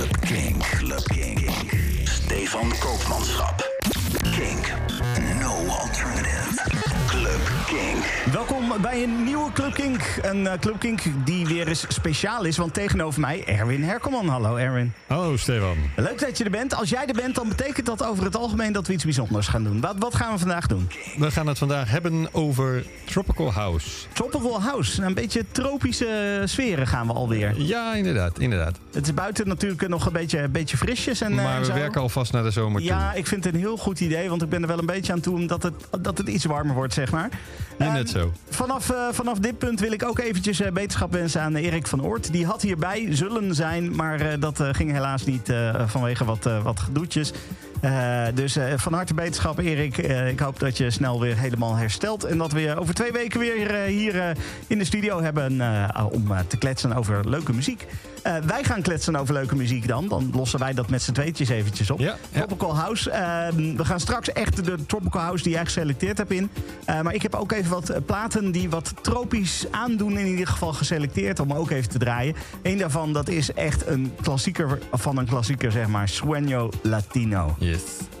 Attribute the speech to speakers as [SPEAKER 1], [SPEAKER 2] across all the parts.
[SPEAKER 1] Club King. King. Stefan Koopmanschap. Kink. No alternative.
[SPEAKER 2] Welkom bij een nieuwe Club Kink. Een eh, Club Kink die weer eens speciaal is. Want tegenover mij Erwin Herkelman. Hallo Erwin.
[SPEAKER 3] Hallo Stefan.
[SPEAKER 2] Leuk dat je er bent. Als jij er bent, dan betekent dat over het algemeen dat we iets bijzonders gaan doen. Wat, wat gaan we vandaag doen?
[SPEAKER 3] We gaan het vandaag hebben over Tropical House.
[SPEAKER 2] Tropical House. Een beetje tropische sferen gaan we alweer.
[SPEAKER 3] Ja, inderdaad, inderdaad.
[SPEAKER 2] Het is buiten natuurlijk nog een beetje, een beetje frisjes. En, eh,
[SPEAKER 3] Maar we
[SPEAKER 2] zo.
[SPEAKER 3] werken alvast naar de zomer toe.
[SPEAKER 2] Ja, ik vind het een heel goed idee. Want ik ben er wel een beetje aan toe omdat het, dat het iets warmer wordt, zeg maar.
[SPEAKER 3] Ja,
[SPEAKER 2] Ehm,
[SPEAKER 3] net zo.
[SPEAKER 2] Vanaf, eh, vanaf dit punt wil ik ook eventjes eh, beterschap wensen aan Erik van Oort. Die had hierbij zullen zijn, maar eh, dat ging helaas niet vanwege wat, wat gedoetjes. Eh, dus eh, van harte beterschap Erik. Eh, ik hoop dat je snel weer helemaal herstelt. En dat we je over twee weken weer hier in de studio hebben om te kletsen over leuke muziek. Wij gaan kletsen over leuke muziek dan. Dan lossen wij dat met z'n tweetjes eventjes op.
[SPEAKER 3] Ja, ja.
[SPEAKER 2] Tropical House. We gaan straks echt de Tropical House die jij geselecteerd hebt in. Maar ik heb ook even wat platen die wat tropisch aandoen in ieder geval geselecteerd. Om ook even te draaien. Eén daarvan dat is echt een klassieker van een klassieker zeg maar. Sueño Latino.
[SPEAKER 3] Yes.
[SPEAKER 4] Latino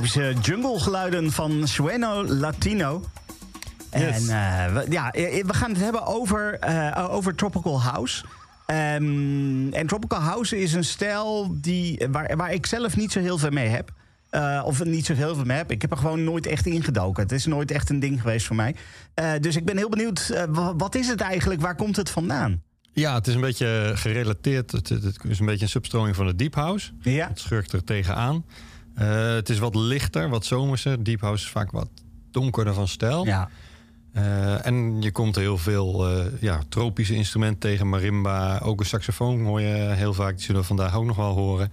[SPEAKER 2] tropische junglegeluiden van Sueno Latino.
[SPEAKER 3] Yes.
[SPEAKER 2] En eh, we, ja, eh, we gaan het hebben over, eh, over Tropical House. Ehm, en Tropical House is een stijl die, waar, waar ik zelf niet zo heel veel mee heb. Eh, of niet zo heel veel mee heb. Ik heb er gewoon nooit echt ingedoken. Het is nooit echt een ding geweest voor mij. Eh, dus ik ben heel benieuwd, eh, wa- wat is het eigenlijk? Waar komt het vandaan?
[SPEAKER 3] Ja, het is een beetje gerelateerd. Het, het is een beetje een substroming van de Deep House.
[SPEAKER 2] Ja,
[SPEAKER 3] Het schurkt er tegenaan. Eh het is wat lichter, wat zomerser. Deep House is vaak wat donkerder van stijl.
[SPEAKER 2] ja.
[SPEAKER 3] Eh, en je komt heel veel eh, ja, tropische instrumenten tegen. Marimba, ook een saxofoon hoor je heel vaak. Die zullen we vandaag ook nog wel horen.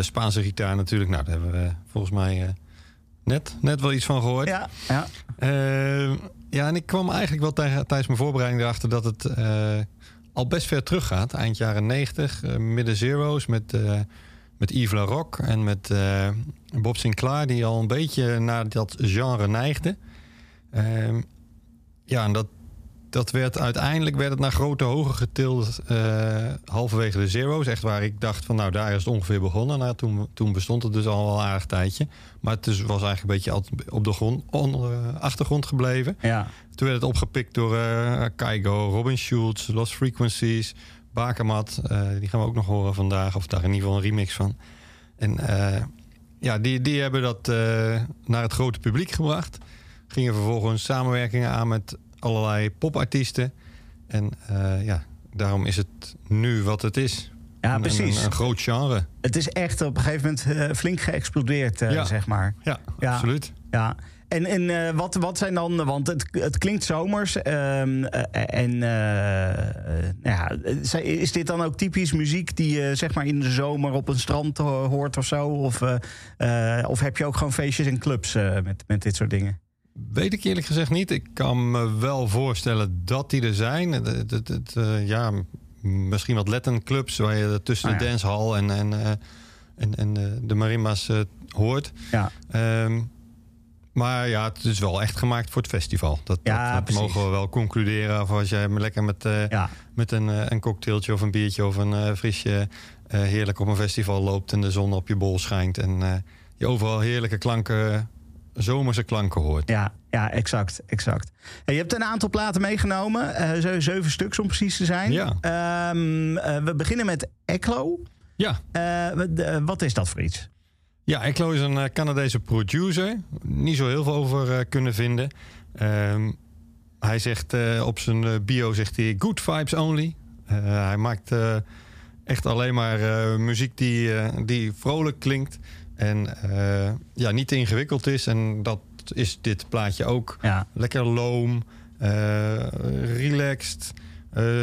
[SPEAKER 3] Spaanse gitaar natuurlijk. Nou, daar hebben we volgens mij net, net wel iets van gehoord.
[SPEAKER 2] ja, ja.
[SPEAKER 3] Ja, en ik kwam eigenlijk wel tijdens mijn voorbereiding erachter dat het al best ver terug gaat. Eind jaren 90, eh, midden zero's met, met Yves Laroque en met eh, Bob Sinclair, die al een beetje naar dat genre neigde. Ehm, ja, en dat, dat werd uiteindelijk werd het naar grote hogen getild eh, halverwege de zero's. Echt waar ik dacht van nou, daar is het ongeveer begonnen. Nou, toen, toen bestond het dus al wel een aardig tijdje. Maar het was eigenlijk een beetje altijd op de grond, onder, eh, achtergrond gebleven.
[SPEAKER 2] ja.
[SPEAKER 3] Toen werd het opgepikt door Kaigo, Robin Schulz, Lost Frequencies, Bakermat. eh, die gaan we ook nog horen vandaag, of daar in ieder geval een remix van. En eh, ja, die, die hebben dat eh, naar het grote publiek gebracht. Gingen vervolgens samenwerkingen aan met allerlei popartiesten. En ja, daarom is het nu wat het is.
[SPEAKER 2] ja
[SPEAKER 3] Een-
[SPEAKER 2] precies.
[SPEAKER 3] Een, een groot genre.
[SPEAKER 2] Het is echt op een gegeven moment flink geëxplodeerd,
[SPEAKER 3] Ja.
[SPEAKER 2] zeg maar.
[SPEAKER 3] Ja,
[SPEAKER 2] Ja.
[SPEAKER 3] absoluut.
[SPEAKER 2] Ja. En, en eh, wat, wat zijn dan, want het, het klinkt zomers. ehm, eh, en eh, ja, is dit dan ook typisch muziek die je zeg maar in de zomer op een strand ho- hoort of zo? Of, of heb je ook gewoon feestjes en clubs met, met dit soort dingen?
[SPEAKER 3] Weet ik eerlijk gezegd niet. Ik kan me wel voorstellen dat die er zijn. Het, het, het, het, ja, misschien wat Latin clubs waar je tussen
[SPEAKER 2] Ah,
[SPEAKER 3] de
[SPEAKER 2] ja.
[SPEAKER 3] dancehall en, en, en, en de, de marimba's hoort.
[SPEAKER 2] Ja,
[SPEAKER 3] Ehm, maar ja, het is wel echt gemaakt voor het festival. Dat,
[SPEAKER 2] Ja,
[SPEAKER 3] dat, mogen we wel concluderen. Of als jij lekker met, eh,
[SPEAKER 2] ja.
[SPEAKER 3] met een, eh, een cocktailtje of een biertje of een eh, frisje... heerlijk op een festival loopt en de zon op je bol schijnt... en je overal heerlijke klanken, zomerse klanken hoort.
[SPEAKER 2] Ja, ja, exact, exact. Hey, je hebt een aantal platen meegenomen, zo- zeven stuks om precies te zijn.
[SPEAKER 3] Ja.
[SPEAKER 2] Ehm, eh, we beginnen met Eclo.
[SPEAKER 3] Ja,
[SPEAKER 2] wat is dat voor iets?
[SPEAKER 3] Ja, Eklo is een eh, Canadese producer. Niet zo heel veel over eh, kunnen vinden. Ehm, hij zegt eh, op zijn bio zegt hij good vibes only. Hij maakt echt alleen maar muziek die, die vrolijk klinkt. En ja, niet te ingewikkeld is. En dat is dit plaatje ook.
[SPEAKER 2] Ja,
[SPEAKER 3] Lekker loom, relaxed.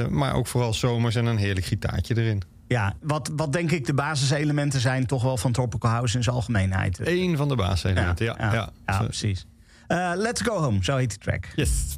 [SPEAKER 3] maar ook vooral zomers en een heerlijk gitaartje erin.
[SPEAKER 2] Ja wat, wat denk ik de basiselementen zijn toch wel van Tropical House in zijn algemeenheid.
[SPEAKER 3] Eén van de baaselementen, ja. ja,
[SPEAKER 2] ja, precies. Eh, Let's Go Home, zo heet die track.
[SPEAKER 3] Yes.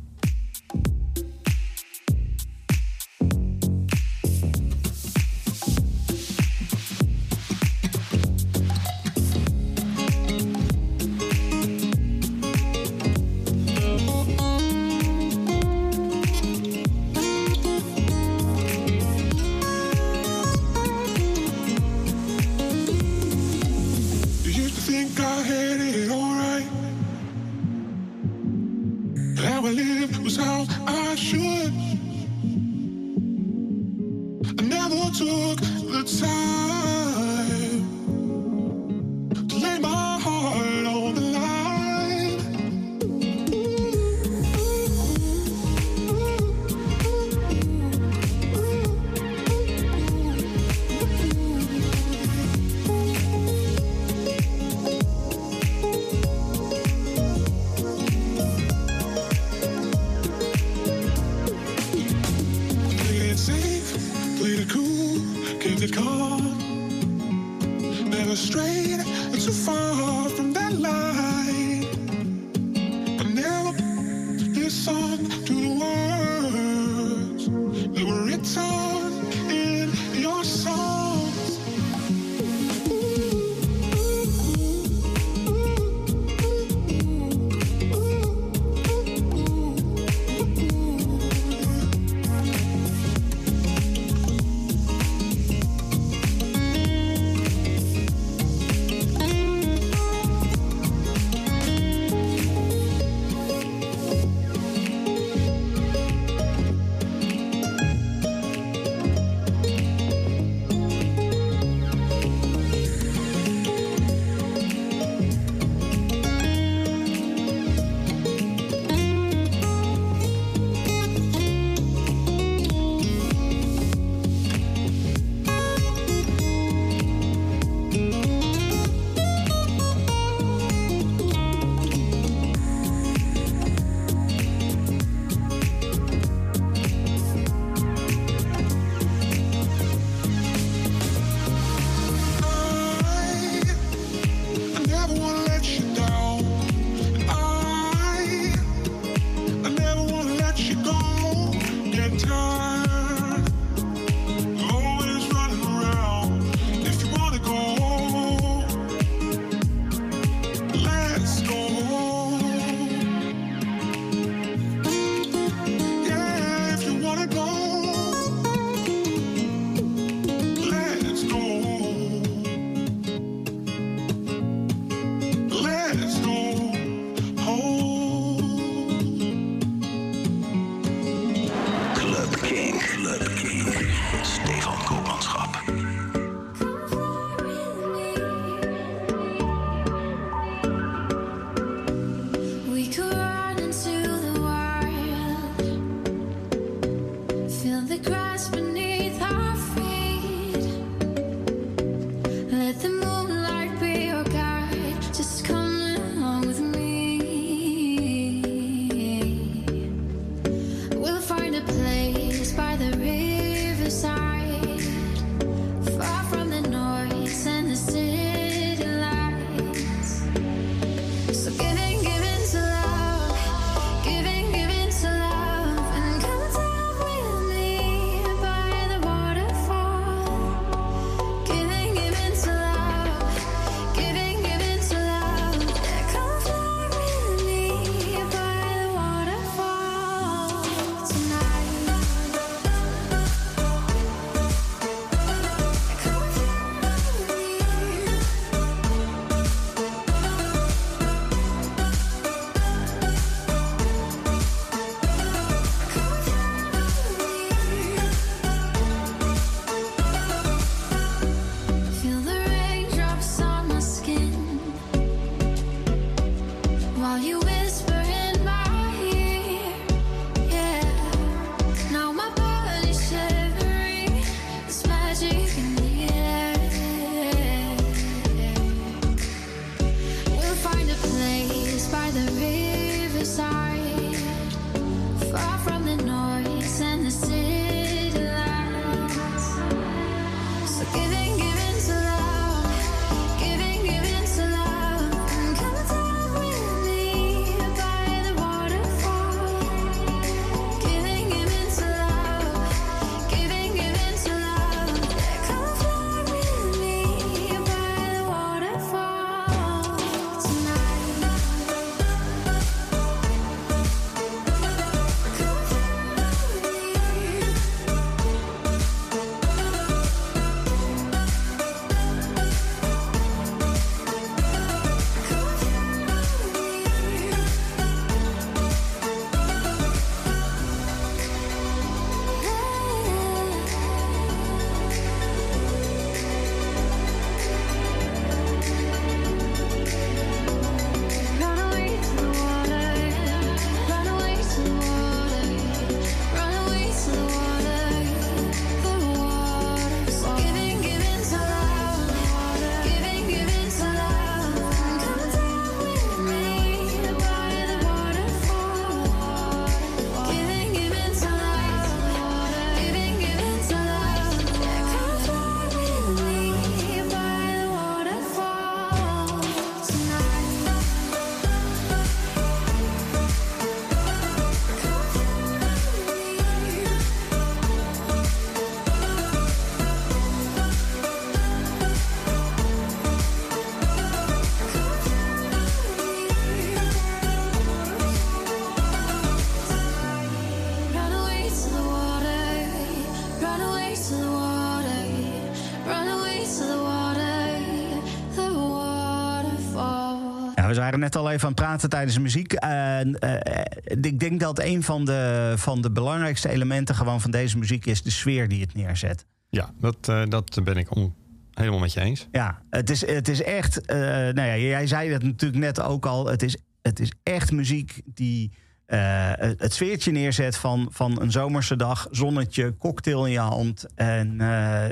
[SPEAKER 2] Waren net al even aan het praten tijdens de muziek. En, eh, ik denk dat een van de, van de belangrijkste elementen gewoon van deze muziek is de sfeer die het neerzet.
[SPEAKER 3] Ja, dat, eh, dat ben ik on- helemaal met je eens.
[SPEAKER 2] Ja, het is, het is echt. eh, nou ja, jij zei het natuurlijk net ook al. Het is, het is echt muziek die eh, het sfeertje neerzet van, van een zomerse dag. Zonnetje, cocktail in je hand. En eh,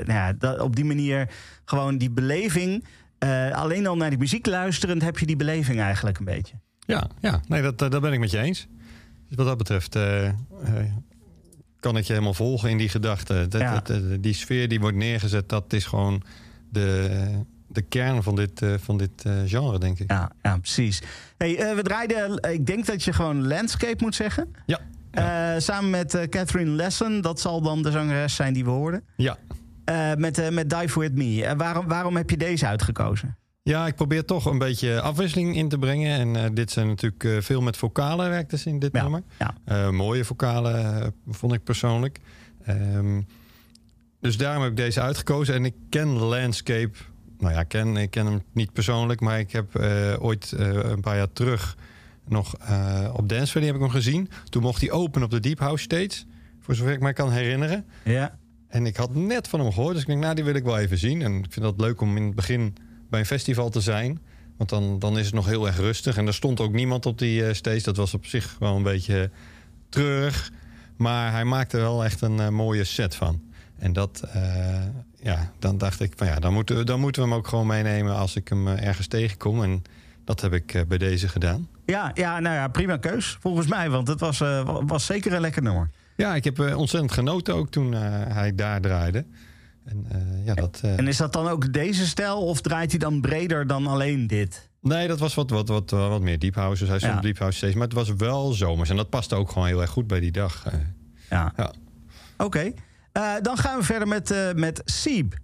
[SPEAKER 2] nou ja, dat, op die manier gewoon die beleving. Eh, alleen al naar die muziek luisterend heb je die beleving eigenlijk een beetje.
[SPEAKER 3] Ja, ja nee, dat, eh, dat ben ik met je eens. Dus wat dat betreft eh, kan ik je helemaal volgen in die gedachte. Dat,
[SPEAKER 2] Ja.
[SPEAKER 3] dat, die sfeer die wordt neergezet, dat is gewoon de, de kern van dit, van dit genre, denk ik.
[SPEAKER 2] Ja, ja precies. Hey, we draaiden, ik denk dat je gewoon landscape moet zeggen.
[SPEAKER 3] Ja,
[SPEAKER 2] samen met Catherine Lesson, dat zal dan de zangeres zijn die we hoorden.
[SPEAKER 3] ja.
[SPEAKER 2] Eh, met, eh, met Dive With Me. Eh, waarom, waarom heb je deze uitgekozen?
[SPEAKER 3] Ja, ik probeer toch een beetje afwisseling in te brengen. En dit zijn natuurlijk veel met vocalen werkte ze in dit
[SPEAKER 2] Ja,
[SPEAKER 3] nummer.
[SPEAKER 2] ja.
[SPEAKER 3] Mooie vocalen vond ik persoonlijk. Ehm, dus daarom heb ik deze uitgekozen. En ik ken Landscape. Nou ja, ken, ik ken hem niet persoonlijk. Maar ik heb ooit een paar jaar terug nog op Dance Valley heb ik hem gezien. Toen mocht hij open op de Deep House Stage. Voor zover ik mij kan herinneren.
[SPEAKER 2] Ja.
[SPEAKER 3] En ik had net van hem gehoord, dus ik denk, nou, die wil ik wel even zien. En ik vind dat leuk om in het begin bij een festival te zijn. Want dan, dan is het nog heel erg rustig. En er stond ook niemand op die eh, stage. Dat was op zich wel een beetje treurig. Maar hij maakte wel echt een eh, mooie set van. En dat, eh, ja, dan dacht ik, van ja, dan moeten, we, dan moeten we hem ook gewoon meenemen als ik hem ergens tegenkom. En dat heb ik bij deze gedaan.
[SPEAKER 2] Ja, ja, nou ja, prima keus. Volgens mij, want het was, wa- was zeker een lekker nummer.
[SPEAKER 3] Ja, ik heb eh, ontzettend genoten ook toen eh, hij daar draaide. En eh, ja, dat...
[SPEAKER 2] En is dat dan ook deze stijl of draait hij dan breder dan alleen dit?
[SPEAKER 3] Nee, dat was wat, wat, wat, wat meer deep house. Dus hij stond
[SPEAKER 2] Ja.
[SPEAKER 3] op deep house steeds. Maar het was wel zomers. En dat paste ook gewoon heel erg goed bij die dag.
[SPEAKER 2] Ja.
[SPEAKER 3] Ja.
[SPEAKER 2] Oké. Dan gaan we verder met, eh met Sieb.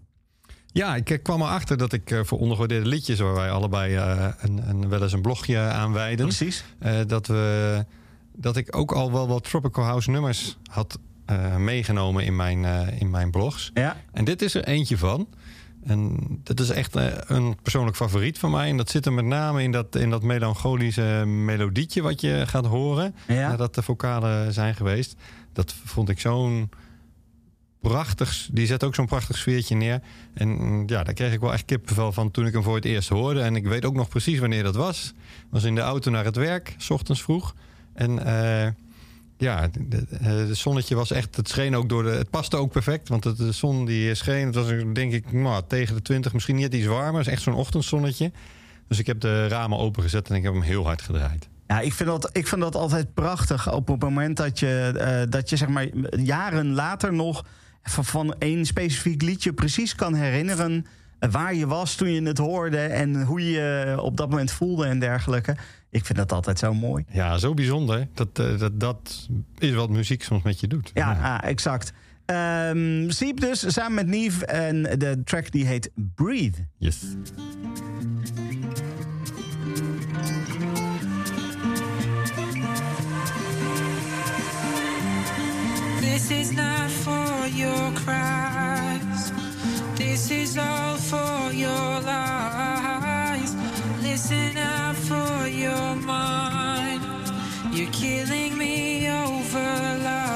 [SPEAKER 3] Ja, ik kwam erachter dat ik voor ondergewaardeerde liedjes... waar wij allebei een, een, wel eens een blogje aan wijden...
[SPEAKER 2] Precies.
[SPEAKER 3] dat, we, dat ik ook al wel wat Tropical House nummers had eh, meegenomen in mijn, eh, in mijn blogs.
[SPEAKER 2] Ja.
[SPEAKER 3] En dit is er eentje van. En dat is echt eh, een persoonlijk favoriet van mij. En dat zit er met name in dat, in dat melancholische melodietje wat je gaat horen.
[SPEAKER 2] Ja.
[SPEAKER 3] Nadat de vocalen zijn geweest. Dat vond ik zo'n prachtig, die zet ook zo'n prachtig sfeertje neer. En mm, ja, daar kreeg ik wel echt kippenvel van toen ik hem voor het eerst hoorde. En ik weet ook nog precies wanneer dat was. was in de auto naar het werk, s ochtends vroeg. En eh, ja, het zonnetje was echt, het scheen ook door de, het paste ook perfect. Want het, de zon die scheen, het was denk ik nou, tegen de 20, misschien net iets warmer. Het is echt zo'n ochtendzonnetje. Dus ik heb de ramen opengezet en ik heb hem heel hard gedraaid.
[SPEAKER 2] Ja, ik vind dat, ik vind dat altijd prachtig. Op het moment dat je, eh, dat je zeg maar jaren later nog van, van één specifiek liedje precies kan herinneren. Waar je was toen je het hoorde en hoe je je op dat moment voelde en dergelijke. Ik vind dat altijd zo mooi.
[SPEAKER 3] Ja, zo bijzonder. Dat, eh, dat, dat is wat muziek soms met je doet.
[SPEAKER 2] Ja, ah, exact. Ehm Siep dus samen met Nieve en de track die heet Breathe.
[SPEAKER 3] Yes.
[SPEAKER 5] This is not for your cries. This is all for your lies. Listen out for your mind. You're killing me over love.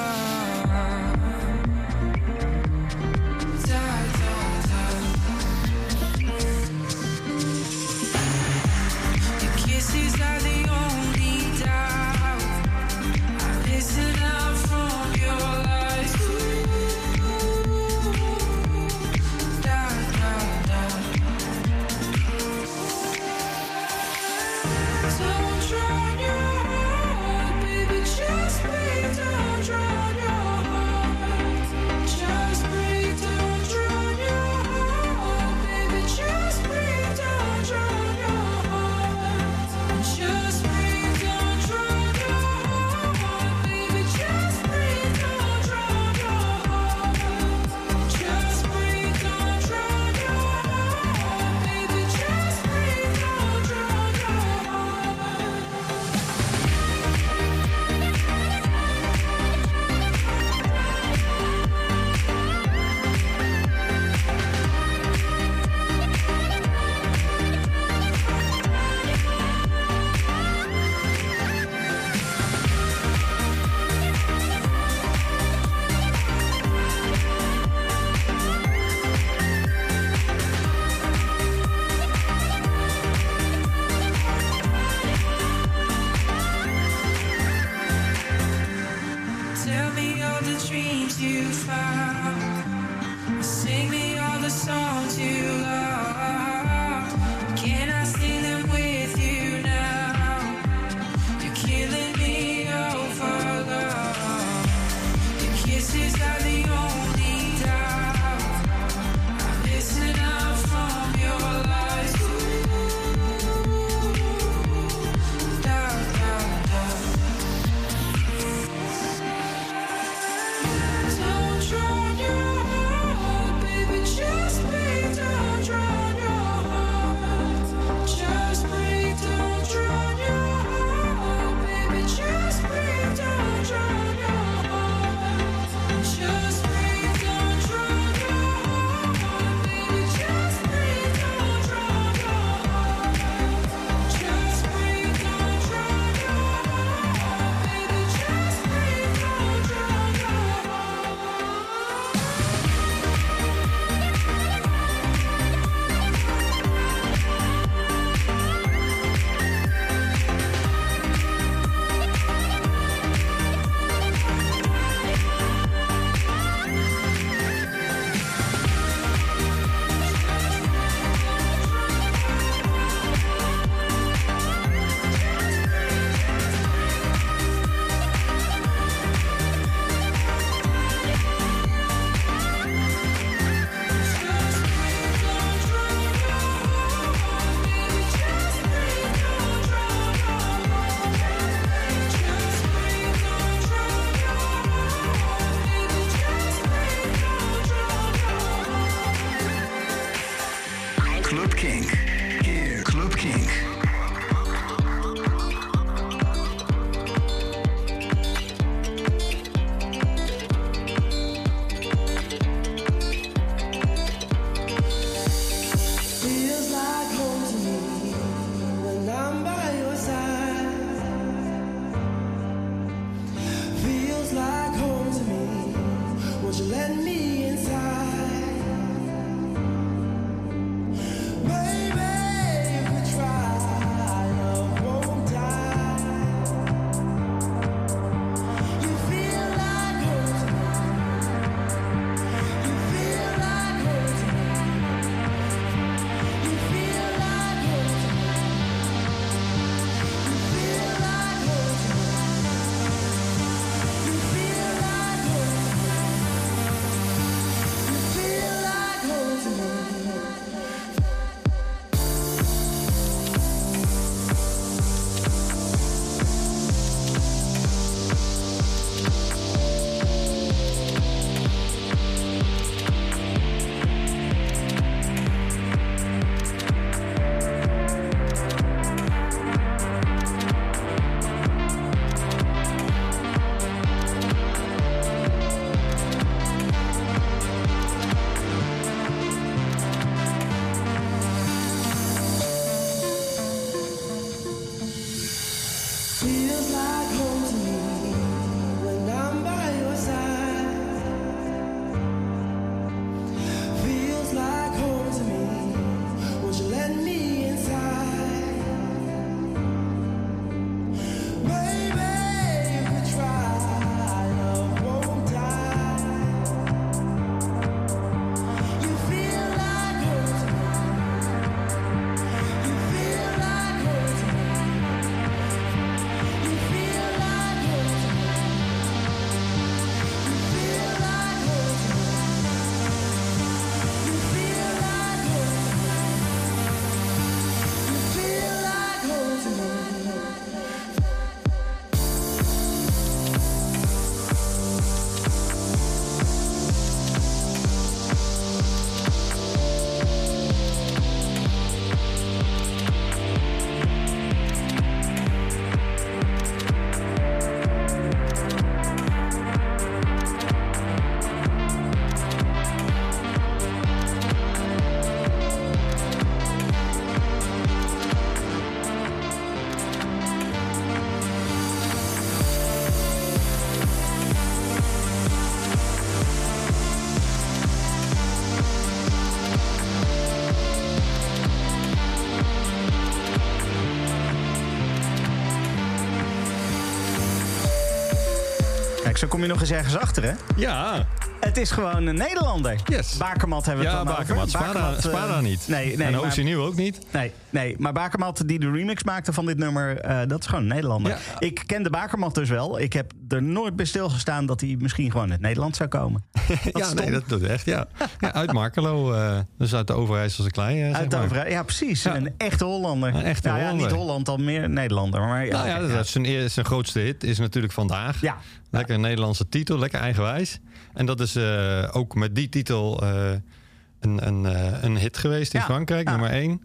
[SPEAKER 2] Kijk, zo kom je nog eens ergens achter, hè?
[SPEAKER 3] Ja,
[SPEAKER 2] Het is gewoon een Nederlander.
[SPEAKER 3] Yes.
[SPEAKER 2] Bakermat hebben we
[SPEAKER 3] ja
[SPEAKER 2] het dan
[SPEAKER 3] Bakermat.
[SPEAKER 2] over. Bakermat, eh,
[SPEAKER 3] Spada niet.
[SPEAKER 2] Nee, nee,
[SPEAKER 3] en
[SPEAKER 2] maar-
[SPEAKER 3] OC Nieuw ook niet.
[SPEAKER 2] Nee, nee, maar Bakermat die de remix maakte van dit nummer, eh, dat is gewoon een Nederlander.
[SPEAKER 3] Ja.
[SPEAKER 2] Ik ken de Bakermat dus wel. Ik heb er nooit bij stilgestaan dat hij misschien gewoon uit Nederland zou komen.
[SPEAKER 3] ja,
[SPEAKER 2] stom.
[SPEAKER 3] nee, dat doet echt. Ja. ja uit Markelo, eh, dus uit de Overijsselse klei. zeg
[SPEAKER 2] Uit de ja, precies.
[SPEAKER 3] Ja.
[SPEAKER 2] Een echte Hollander.
[SPEAKER 3] Een echte
[SPEAKER 2] ja, ja,
[SPEAKER 3] Hollander.
[SPEAKER 2] niet Holland, dan meer Nederlander. Maar, ja,
[SPEAKER 3] Nou ja,
[SPEAKER 2] oké,
[SPEAKER 3] dat is zijn, zijn grootste hit is natuurlijk vandaag.
[SPEAKER 2] Ja.
[SPEAKER 3] Lekker een Nederlandse titel, lekker eigenwijs. En dat is eh, ook met die titel een, een, een hit geweest in
[SPEAKER 2] Ja,
[SPEAKER 3] Frankrijk,
[SPEAKER 2] ja.
[SPEAKER 3] nummer 1.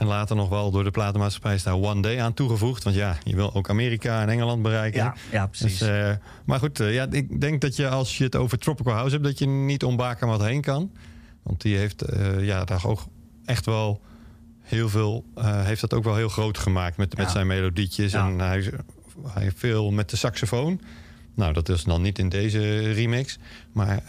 [SPEAKER 3] En later nog wel door de platenmaatschappij is daar One Day aan toegevoegd. Want ja, je wil ook Amerika en Engeland bereiken.
[SPEAKER 2] Ja, ja, precies.
[SPEAKER 3] Dus, maar goed, eh, ja, ik denk dat je als je het over Tropical House hebt... dat je niet om Bakermat heen kan. Want die heeft eh, ja, daar ook echt wel heel veel... heeft dat ook wel heel groot gemaakt met, met zijn melodietjes.
[SPEAKER 2] Ja.
[SPEAKER 3] En hij, hij heeft veel met de saxofoon. Nou, dat is dan niet in deze remix. Maar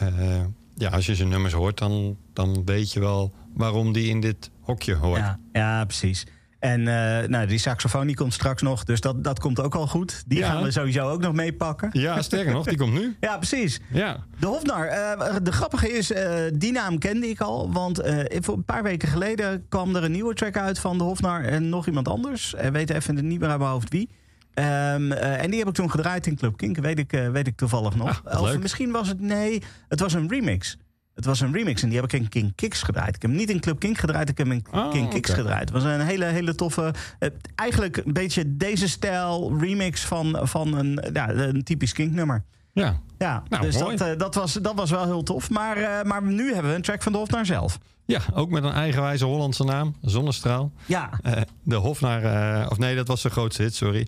[SPEAKER 3] ja, als je zijn nummers hoort, dan, dan weet je wel... waarom die in dit hokje hoort.
[SPEAKER 2] ja, ja, precies. En eh, nou, die saxofoon die komt straks nog, dus dat, dat komt ook al goed. Die
[SPEAKER 3] Ja.
[SPEAKER 2] gaan we sowieso ook nog meepakken.
[SPEAKER 3] Ja, sterker nog, die komt nu.
[SPEAKER 2] Ja, precies.
[SPEAKER 3] Ja,
[SPEAKER 2] De Hofnar. eh, de grappige is, eh, die naam kende ik al. Want een paar weken geleden kwam er een nieuwe track uit van de Hofnar en nog iemand anders. Ik weet even niet meer uit mijn hoofd wie. Ehm, eh, en die heb ik toen gedraaid in Club Kink, weet ik, weet ik toevallig nog.
[SPEAKER 3] Ah,
[SPEAKER 2] of misschien was het, nee, het was een remix. Het was een remix en die heb ik in King Kicks gedraaid. Ik heb hem niet in Club Kink gedraaid, ik heb hem in
[SPEAKER 3] Oh,
[SPEAKER 2] King Kicks gedraaid. Het was een hele, hele toffe, eh, eigenlijk een beetje deze stijl remix van, van een, ja, een typisch Kink nummer.
[SPEAKER 3] ja.
[SPEAKER 2] Ja,
[SPEAKER 3] Nou,
[SPEAKER 2] dus
[SPEAKER 3] mooi.
[SPEAKER 2] dat, eh, dat, was, dat was wel heel tof. Maar, eh, maar nu hebben we een track van de Hofnar zelf.
[SPEAKER 3] ja, ook met een eigenwijze Hollandse naam, Zonnestraal.
[SPEAKER 2] Ja,
[SPEAKER 3] de Hofnar, eh, of nee, dat was zijn grootste hit, sorry.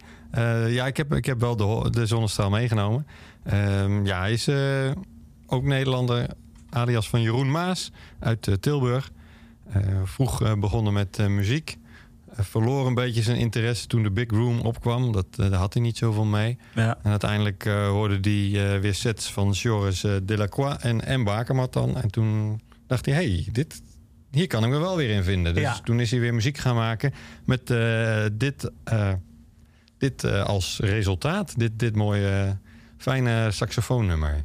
[SPEAKER 3] Ja, ik heb, ik heb wel de, de zonnestraal meegenomen. Ehm, ja, hij is ook Nederlander, alias van Jeroen Maas uit eh, Tilburg. Eh, vroeg eh, begonnen met muziek. Verloor een beetje zijn interesse toen de Big Room opkwam. Dat, daar had hij niet zoveel mee.
[SPEAKER 2] ja.
[SPEAKER 3] En uiteindelijk hoorde hij weer sets van Joris Delacroix en, en Bakermat dan. En toen dacht hij, hey, dit, hier kan ik me wel weer in vinden. Dus
[SPEAKER 2] Ja.
[SPEAKER 3] toen is hij weer muziek gaan maken met dit, dit als resultaat. Dit, dit mooie, fijne saxofoonnummer.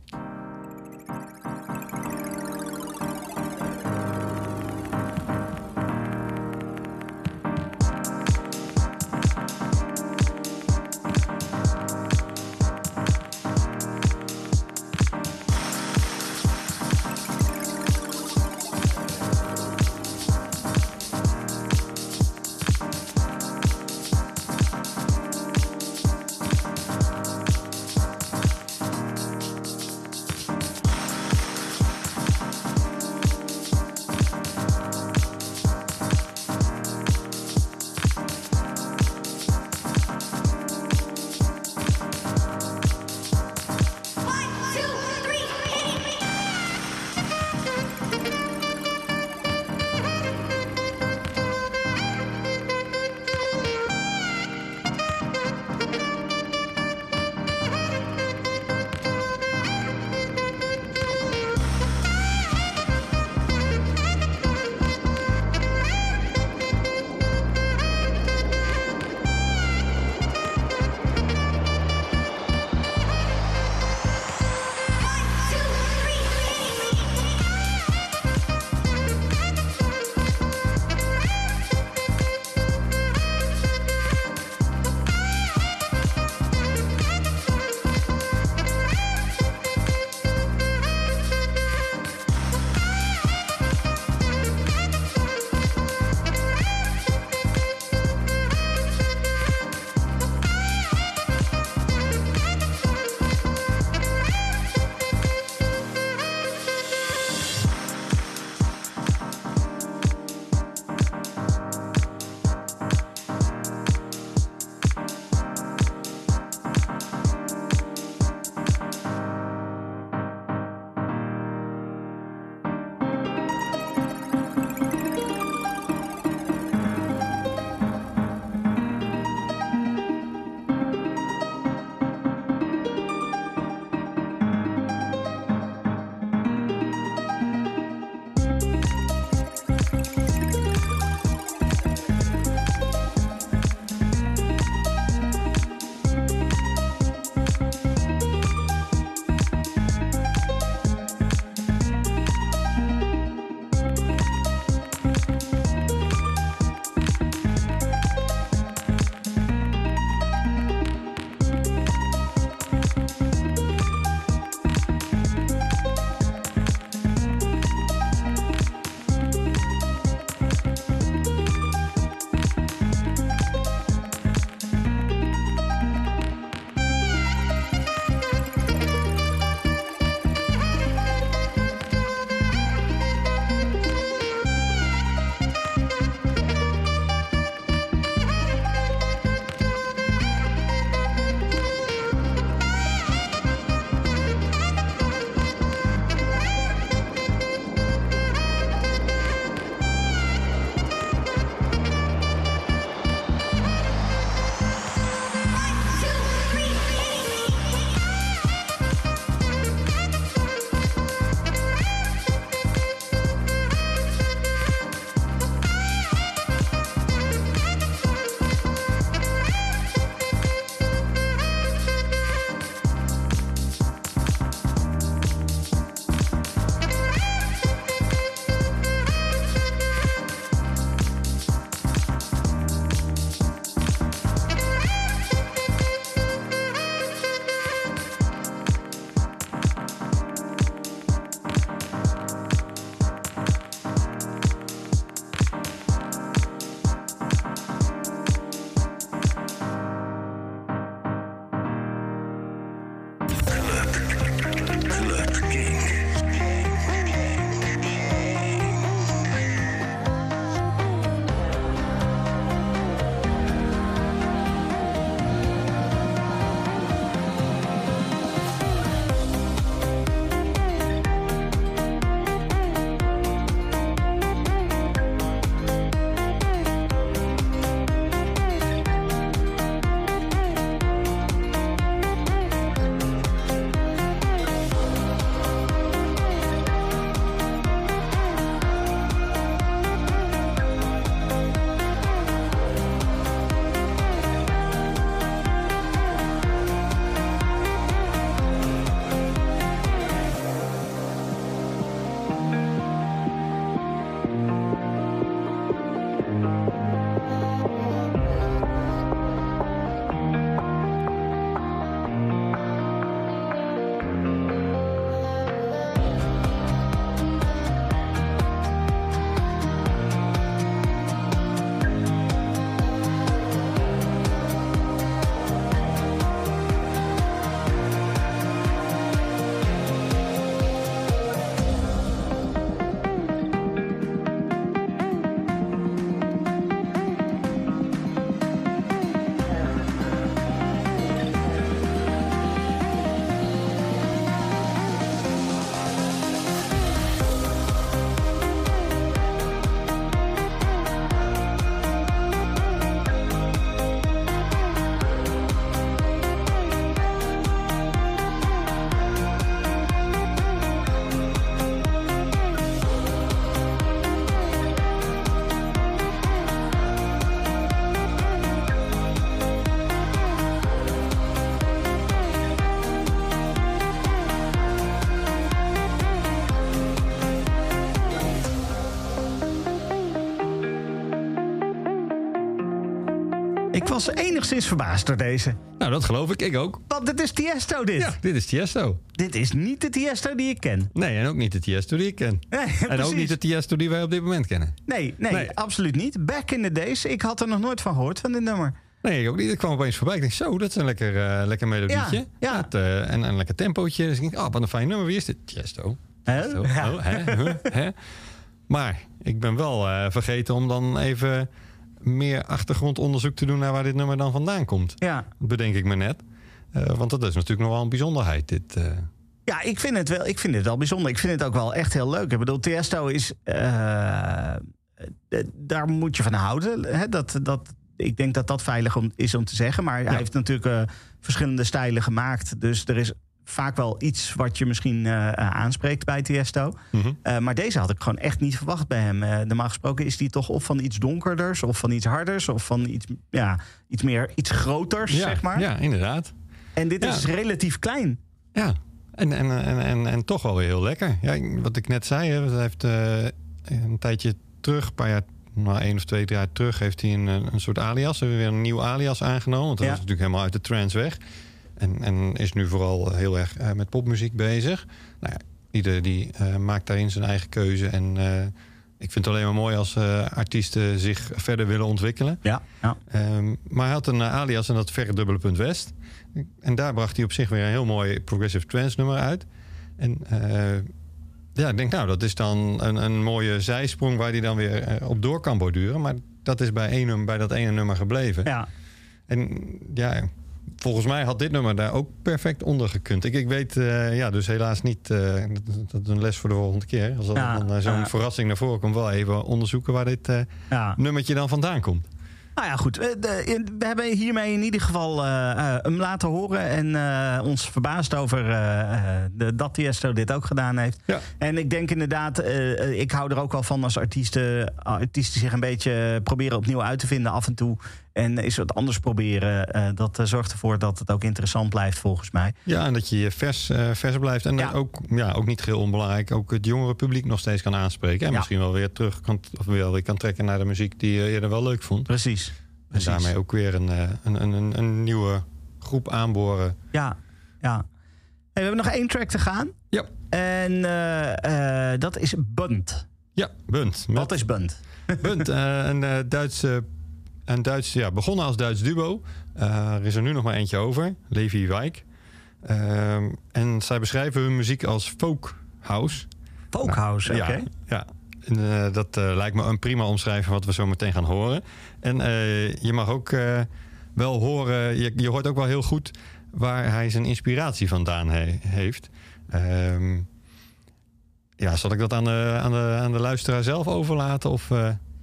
[SPEAKER 2] Was enigszins verbaasd door deze.
[SPEAKER 3] Nou, dat geloof ik. Ik ook.
[SPEAKER 2] Want het is Tiesto dit.
[SPEAKER 3] Ja, dit is Tiesto.
[SPEAKER 2] Dit is niet de Tiesto die ik ken.
[SPEAKER 3] Nee, en ook niet de Tiesto die ik ken.
[SPEAKER 2] Nee,
[SPEAKER 3] En ook niet de Tiesto die wij op dit moment kennen.
[SPEAKER 2] Nee, nee,
[SPEAKER 3] Nee.
[SPEAKER 2] absoluut niet. Back in the days. Ik had er nog nooit van gehoord, van dit nummer.
[SPEAKER 3] Nee, ik ook niet. Ik kwam opeens voorbij. Ik denk, zo, dat is een lekker, eh, lekker melodietje.
[SPEAKER 2] Ja, ja.
[SPEAKER 3] Dat, eh, en een lekker tempootje. Dus ik denk, oh, wat een fijn nummer. Wie is dit? Tiesto.
[SPEAKER 2] Hè?
[SPEAKER 3] Tiesto.
[SPEAKER 2] Ja.
[SPEAKER 3] Oh, hè? Huh? Hè? Maar ik ben wel eh, vergeten om dan even meer achtergrondonderzoek te doen... naar waar dit nummer dan vandaan komt.
[SPEAKER 2] Ja.
[SPEAKER 3] Dat bedenk ik me net. Eh, want dat is natuurlijk nog wel een bijzonderheid, dit... eh.
[SPEAKER 2] Ja, ik vind het wel. Ik vind het wel bijzonder. Ik vind het ook wel echt heel leuk. Ik bedoel, Tiesto is. eh, daar moet je van houden. Hè? Dat, dat, ik denk dat dat veilig om, is om te zeggen. Maar hij heeft natuurlijk verschillende stijlen gemaakt. Dus er is vaak wel iets wat je misschien eh, eh, aanspreekt bij Tiesto.
[SPEAKER 3] Mhm.
[SPEAKER 2] Eh, maar deze had ik gewoon echt niet verwacht bij hem. Eh, normaal gesproken is die toch of van iets donkerders, of van iets harders, of van iets, ja, iets meer iets groters,
[SPEAKER 3] ja,
[SPEAKER 2] zeg maar.
[SPEAKER 3] Ja, inderdaad.
[SPEAKER 2] En dit
[SPEAKER 3] Ja.
[SPEAKER 2] is relatief klein.
[SPEAKER 3] Ja, en, en, en, en, en toch wel weer heel lekker. Ja, wat ik net zei, hè, heeft een tijdje terug, een paar jaar, nou één of twee jaar terug, heeft hij een, een soort alias, weer een nieuw alias aangenomen. Want dat
[SPEAKER 2] Ja.
[SPEAKER 3] was natuurlijk helemaal uit de trance weg. En, en is nu vooral heel erg eh, met popmuziek bezig. Nou ja, ieder die eh, maakt daarin zijn eigen keuze. En eh, ik vind het alleen maar mooi als eh, artiesten zich verder willen ontwikkelen.
[SPEAKER 2] Ja, ja.
[SPEAKER 3] Ehm, maar hij had een eh, alias en dat verre dubbele punt West. En daar bracht hij op zich weer een heel mooi progressive trance nummer uit. En eh, ja, ik denk nou, dat is dan een, een mooie zijsprong waar hij dan weer eh, op door kan borduren. Maar dat is bij, één, bij dat ene nummer gebleven.
[SPEAKER 2] ja.
[SPEAKER 3] En ja, volgens mij had dit nummer daar ook perfect onder gekund. Ik, ik weet eh, ja, dus helaas niet, eh, dat, dat is een les voor de volgende keer. Als
[SPEAKER 2] Ja,
[SPEAKER 3] dan eh, zo'n verrassing naar voren komt, wel even onderzoeken waar dit
[SPEAKER 2] ja.
[SPEAKER 3] nummertje dan vandaan komt.
[SPEAKER 2] Nou ja, goed. We hebben hiermee in ieder geval hem laten horen en ons verbaasd over de, dat Tiesto dit ook gedaan heeft.
[SPEAKER 3] Ja.
[SPEAKER 2] En ik denk inderdaad, ik hou er ook wel van als artiesten, artiesten zich een beetje proberen opnieuw uit te vinden af en toe. En eens wat anders proberen. Eh, dat eh, zorgt ervoor dat het ook interessant blijft volgens mij.
[SPEAKER 3] Ja, en dat je vers, eh, vers blijft. En
[SPEAKER 2] Ja.
[SPEAKER 3] ook, ja, ook niet heel onbelangrijk, ook het jongere publiek nog steeds kan aanspreken. En
[SPEAKER 2] Ja.
[SPEAKER 3] misschien wel weer terug kan, of weer, weer kan trekken naar de muziek die je eerder wel leuk vond.
[SPEAKER 2] Precies.
[SPEAKER 3] En daarmee ook weer een, een, een, een, nieuwe groep aanboren.
[SPEAKER 2] Ja, ja. Hey, we hebben nog één track te gaan.
[SPEAKER 3] Ja,
[SPEAKER 2] En dat is Bunt.
[SPEAKER 3] ja Bunt. Met
[SPEAKER 2] Wat is Bunt?
[SPEAKER 3] Bunt, een uh, Duitse, een Duits, ja, begonnen als Duits duo. Eh, er is er nu nog maar eentje over, Levi Wijk. Ehm, en zij beschrijven hun muziek als folk house.
[SPEAKER 2] Folkhouse, oké.
[SPEAKER 3] Ja, ja. En, eh, dat eh, lijkt me een prima omschrijving wat we zo meteen gaan horen. En je mag ook wel horen, je, je hoort ook wel heel goed waar hij zijn inspiratie vandaan he- heeft. Ehm, ja, zal ik dat aan de, aan, de, aan de luisteraar zelf overlaten of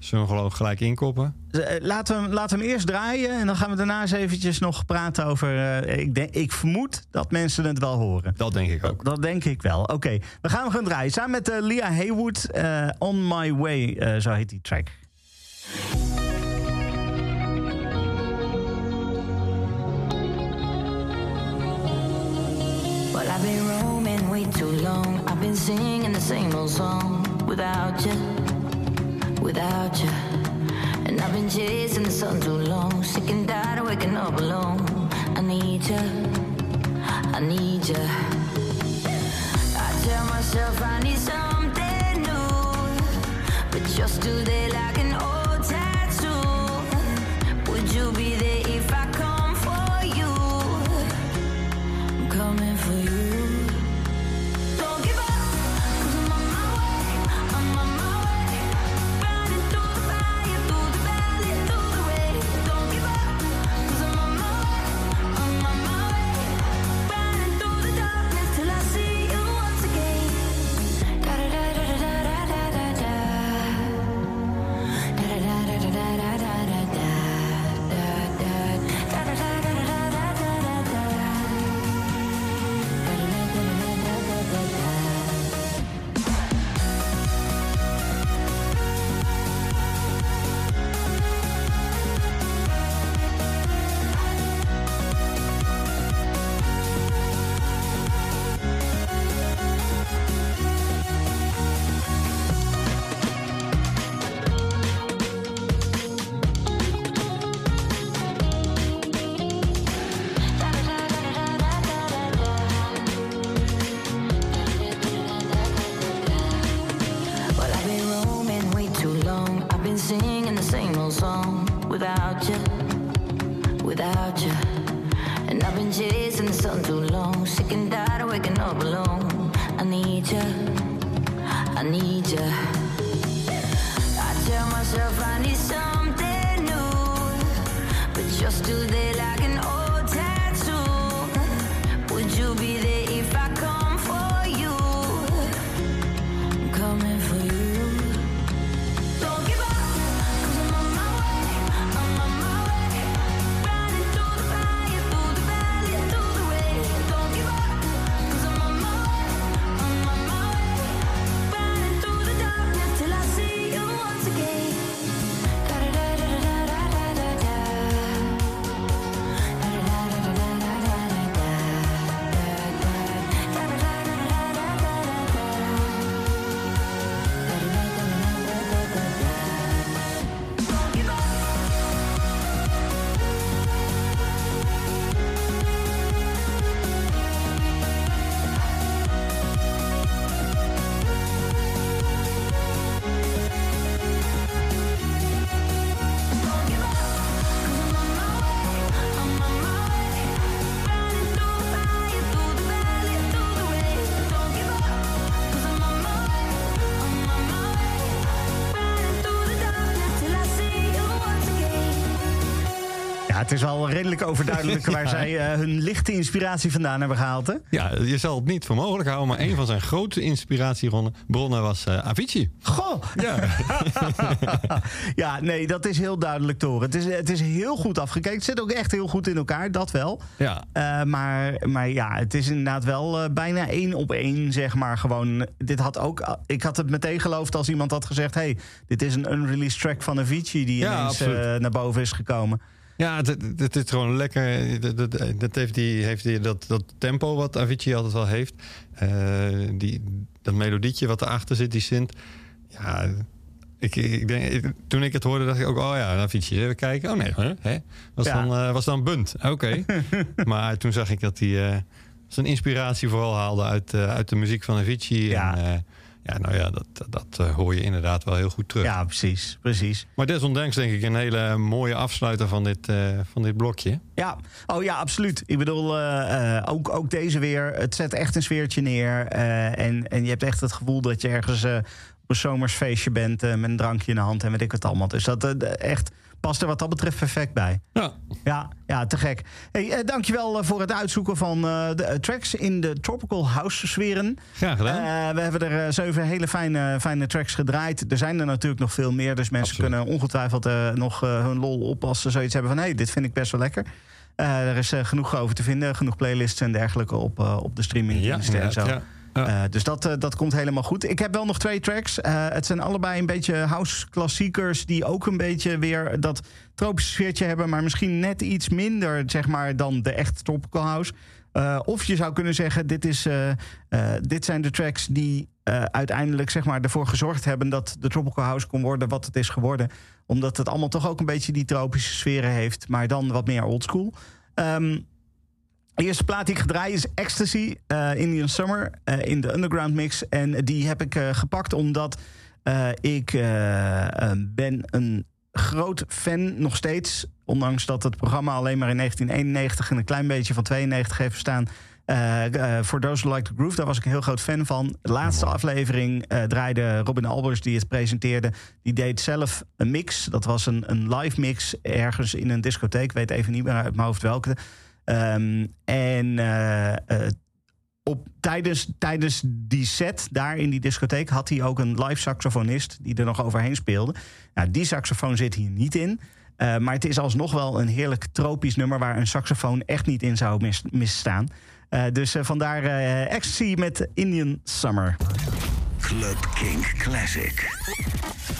[SPEAKER 3] zullen we gewoon gelijk inkoppen?
[SPEAKER 2] Eh, Laten we, hem, laten we hem eerst draaien en dan gaan we daarna eens eventjes nog praten over... eh, ik, denk, ik vermoed dat mensen het wel horen.
[SPEAKER 3] Dat denk ik ook.
[SPEAKER 2] Dat denk ik wel. Oké, we gaan hem gaan draaien. Samen met eh, Leah Haywood, eh, On My Way, eh, zo heet die track.
[SPEAKER 6] Well, I've been roaming way too long. I've been singing the same old song without you, without you. And I've been chasing the sun too long. Sick and tired of waking up alone. I need you, I need you. I tell myself I need something new, but you're still there like an old tattoo. Would you be you. And I've been chasing the sun too long. Sick and tired of waking up alone.
[SPEAKER 2] Het is al redelijk overduidelijk waar zij eh, hun lichte inspiratie vandaan hebben gehaald. Hè?
[SPEAKER 3] Ja, je zal het niet voor mogelijk houden, maar een van zijn grote inspiratiebronnen was eh, Avicii.
[SPEAKER 2] Goh!
[SPEAKER 3] Ja,
[SPEAKER 2] ja, nee, dat is heel duidelijk te horen. Het is, het is heel goed afgekeken. Het zit ook echt heel goed in elkaar, dat wel.
[SPEAKER 3] ja.
[SPEAKER 2] Eh, maar, maar ja, het is inderdaad wel bijna één op één, zeg maar. Gewoon, dit had ook, ik had het meteen geloofd als iemand had gezegd... hey, dit is een unreleased track van Avicii die
[SPEAKER 3] Ja,
[SPEAKER 2] ineens naar boven is gekomen.
[SPEAKER 3] Ja, het, het- het is gewoon lekker. Dat, heeft, die, heeft die, dat, dat tempo wat Avicii altijd wel heeft. Eh, die, dat melodietje wat erachter zit, die synth. Ja, ik, ik denk, ik- toen ik het hoorde, dacht ik ook... oh ja, Avicii, even kijken. Oh nee, hè? Was,
[SPEAKER 2] Ja.
[SPEAKER 3] dan, eh, was dan Bunt. Oké. maar toen zag ik dat hij eh, zijn inspiratie vooral haalde... uit, uit de muziek van Avicii.
[SPEAKER 2] Ja.
[SPEAKER 3] En, ja, nou ja, dat, dat eh, hoor je inderdaad wel heel goed terug.
[SPEAKER 2] Ja, precies, precies.
[SPEAKER 3] Maar desondanks denk ik een hele mooie afsluiter van dit, eh, van dit blokje.
[SPEAKER 2] Ja, oh ja, absoluut. Ik bedoel, eh, ook, ook deze weer. Het zet echt een sfeertje neer. en, en je hebt echt het gevoel dat je ergens op een zomersfeestje bent... met een drankje in de hand en weet ik wat allemaal. Dus dat echt past er wat dat betreft perfect bij.
[SPEAKER 3] Ja,
[SPEAKER 2] Ja, ja te gek. Hey, eh, dankjewel eh, voor het uitzoeken van eh, de tracks in de Tropical House sferen.
[SPEAKER 3] graag gedaan.
[SPEAKER 2] We hebben er zeven hele fijne, fijne tracks gedraaid. Er zijn er natuurlijk nog veel meer. Dus mensen
[SPEAKER 3] Absoluut.
[SPEAKER 2] kunnen ongetwijfeld nog hun lol op als ze zoiets hebben van... hé, hey, dit vind ik best wel lekker. Er is genoeg over te vinden. Genoeg playlists en dergelijke op, op de streamingdiensten en zo.
[SPEAKER 3] ja.
[SPEAKER 2] Eh, dus dat, eh, dat komt helemaal goed. Ik heb wel nog twee tracks. Eh, het zijn allebei een beetje house klassiekers... die ook een beetje weer dat tropische sfeertje hebben... maar misschien net iets minder zeg maar, dan de echte tropical house. Of je zou kunnen zeggen, dit, is, dit zijn de tracks die uiteindelijk zeg maar, ervoor gezorgd hebben... dat de tropical house kon worden wat het is geworden. Omdat het allemaal toch ook een beetje die tropische sferen heeft... maar dan wat meer oldschool. Ehm de eerste plaat die ik gedraaid is Ecstasy, eh, Indian Summer, eh, in de Underground Mix. En die heb ik eh, gepakt omdat ik ben een groot fan nog steeds. Ondanks dat het programma alleen maar in 1991 en een klein beetje van 92 heeft bestaan. For Those Like the Groove, daar was ik een heel groot fan van. De laatste aflevering draaide Robin Albers, die het presenteerde. Die deed zelf een mix. Dat was een, een live mix ergens in een discotheek. Ik weet even niet meer uit mijn hoofd welke. Ehm, en eh, eh, op, tijdens, tijdens die set daar in die discotheek had hij ook een live saxofonist die er nog overheen speelde. Nou, die saxofoon zit hier niet in. Eh, maar het is alsnog wel een heerlijk tropisch nummer waar een saxofoon echt niet in zou mis, misstaan. Dus vandaar Ecstasy met Indian Summer.
[SPEAKER 1] Club Kink Classic.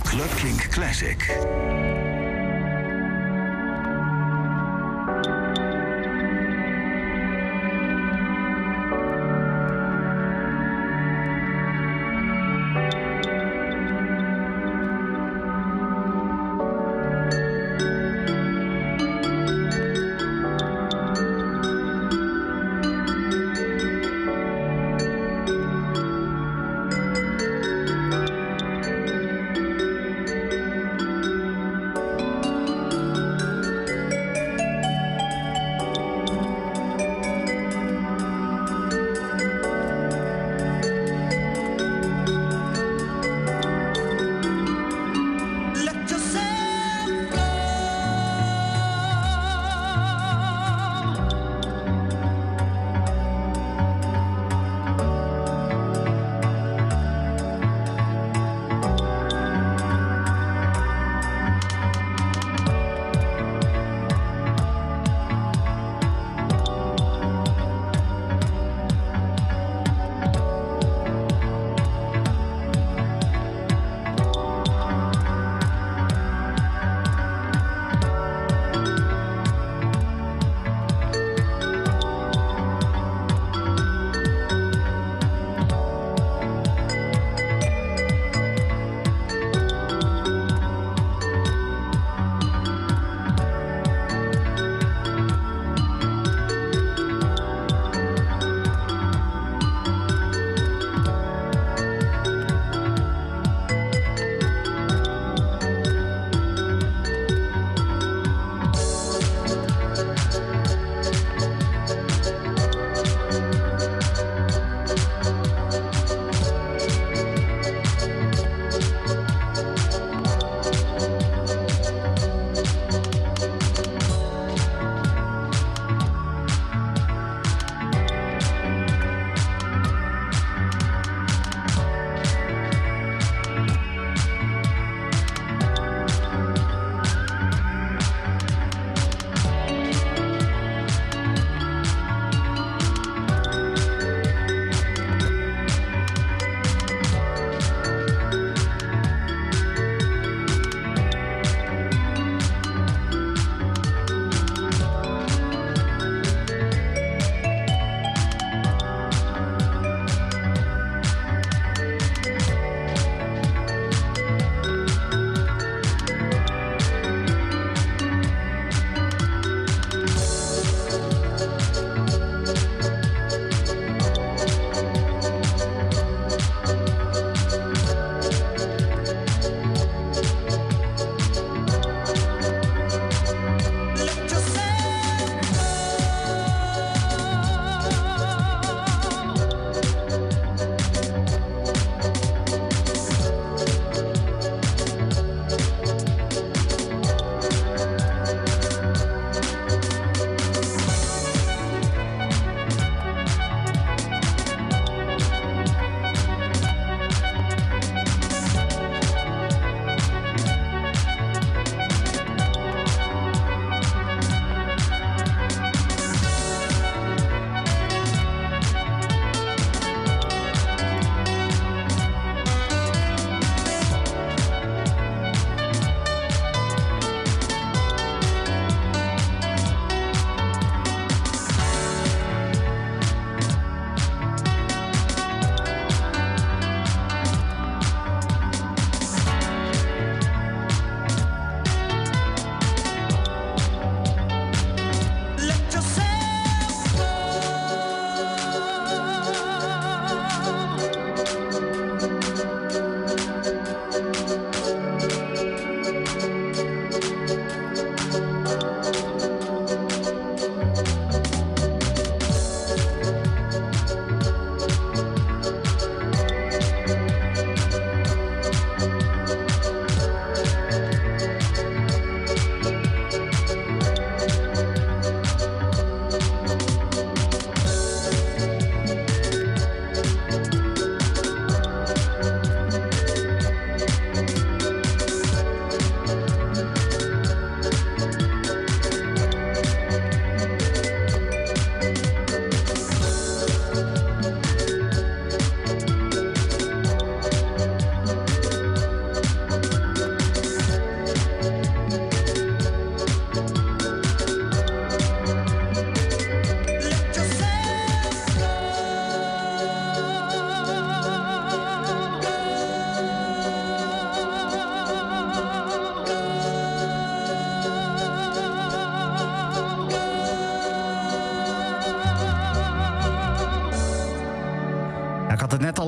[SPEAKER 1] Club Kink Classic.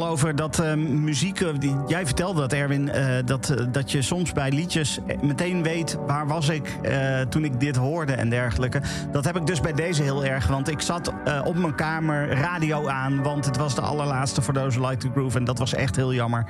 [SPEAKER 2] Over dat eh, muziek. eh, jij vertelde dat, Erwin. eh, dat, dat je soms bij liedjes meteen weet waar was ik toen ik dit hoorde en dergelijke. Dat heb ik dus bij deze heel erg. Want ik zat op mijn kamer radio aan. Want het was de allerlaatste voor Those Like to Groove. En dat was echt heel jammer.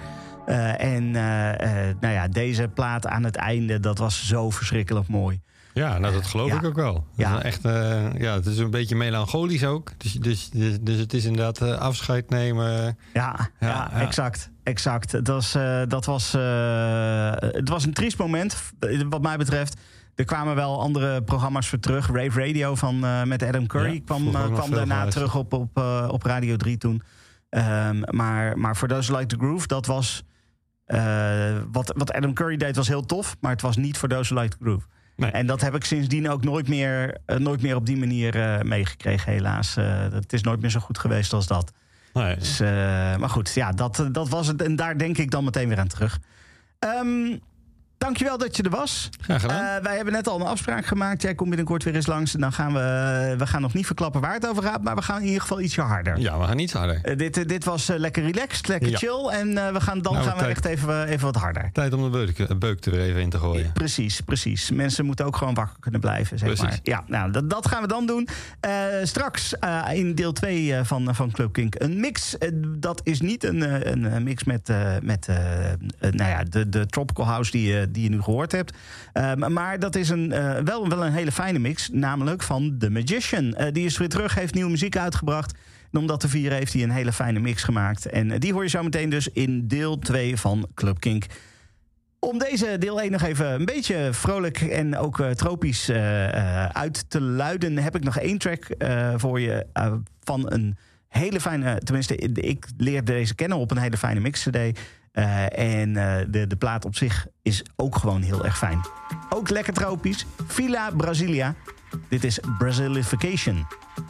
[SPEAKER 2] En nou ja, deze plaat aan het einde, dat was zo verschrikkelijk mooi.
[SPEAKER 3] Ja, nou, dat geloof
[SPEAKER 2] Ja.
[SPEAKER 3] ik ook wel. Dat
[SPEAKER 2] Ja.
[SPEAKER 3] echt, eh, ja, het is een beetje melancholisch ook. Dus, dus, dus, dus het is inderdaad eh, afscheid nemen.
[SPEAKER 2] Ja, ja, exact. Exact. Het was, eh, dat was, eh, het was een triest moment, wat mij betreft. Er kwamen wel andere programma's voor terug. Rave Radio van, met Adam Curry kwam, kwam daarna terug op, op, op Radio 3 toen. Ehm, maar, maar voor Those Like the Groove, dat was... wat, wat Adam Curry deed was heel tof, maar het was niet voor Those Like the Groove.
[SPEAKER 3] Nee.
[SPEAKER 2] En dat heb ik sindsdien ook nooit meer, eh, nooit meer op die manier eh, meegekregen, helaas. Eh, het is nooit meer zo goed geweest als dat.
[SPEAKER 3] Nee,
[SPEAKER 2] Dus, maar goed, ja, dat, dat was het. En daar denk ik dan meteen weer aan terug. Ehm dankjewel dat je er was.
[SPEAKER 3] graag gedaan.
[SPEAKER 2] Eh, wij hebben net al een afspraak gemaakt. Jij komt binnenkort weer eens langs. En dan gaan we, we gaan nog niet verklappen waar het over gaat. Maar we gaan in ieder geval ietsje harder.
[SPEAKER 3] ja, we gaan niet harder.
[SPEAKER 2] Eh, dit, eh, dit was lekker relaxed, lekker
[SPEAKER 3] Ja.
[SPEAKER 2] chill. En we gaan, dan
[SPEAKER 3] Nou,
[SPEAKER 2] gaan we
[SPEAKER 3] tijd.
[SPEAKER 2] echt even, even wat harder.
[SPEAKER 3] Tijd om de beuk, beuk er weer even in te gooien.
[SPEAKER 2] Precies, precies. Mensen moeten ook gewoon wakker kunnen blijven, zeg
[SPEAKER 3] Precies.
[SPEAKER 2] maar. Ja, nou, dat, dat gaan we dan doen. Straks in deel 2 van, van Club Kink een mix. Dat is niet een, een, mix met, met nou ja, de, de Tropical House die, die je nu gehoord hebt. Ehm, maar dat is een, eh, wel, wel een hele fijne mix, namelijk van The Magician. Eh, die is weer terug, heeft nieuwe muziek uitgebracht. En om dat te vieren heeft hij een hele fijne mix gemaakt. En eh, die hoor je zo meteen dus in deel 2 van Club Kink. Om deze deel 1 nog even een beetje vrolijk en ook eh, tropisch eh, eh, uit te luiden, heb ik nog één track eh, voor je eh, van een hele fijne. Tenminste, ik leerde deze kennen op een hele fijne mix-CD. Eh, en eh, de, de plaat op zich is ook gewoon heel erg fijn. Ook lekker tropisch. Villa Brasilia. Dit is Brazilification.
[SPEAKER 7] Brazilification.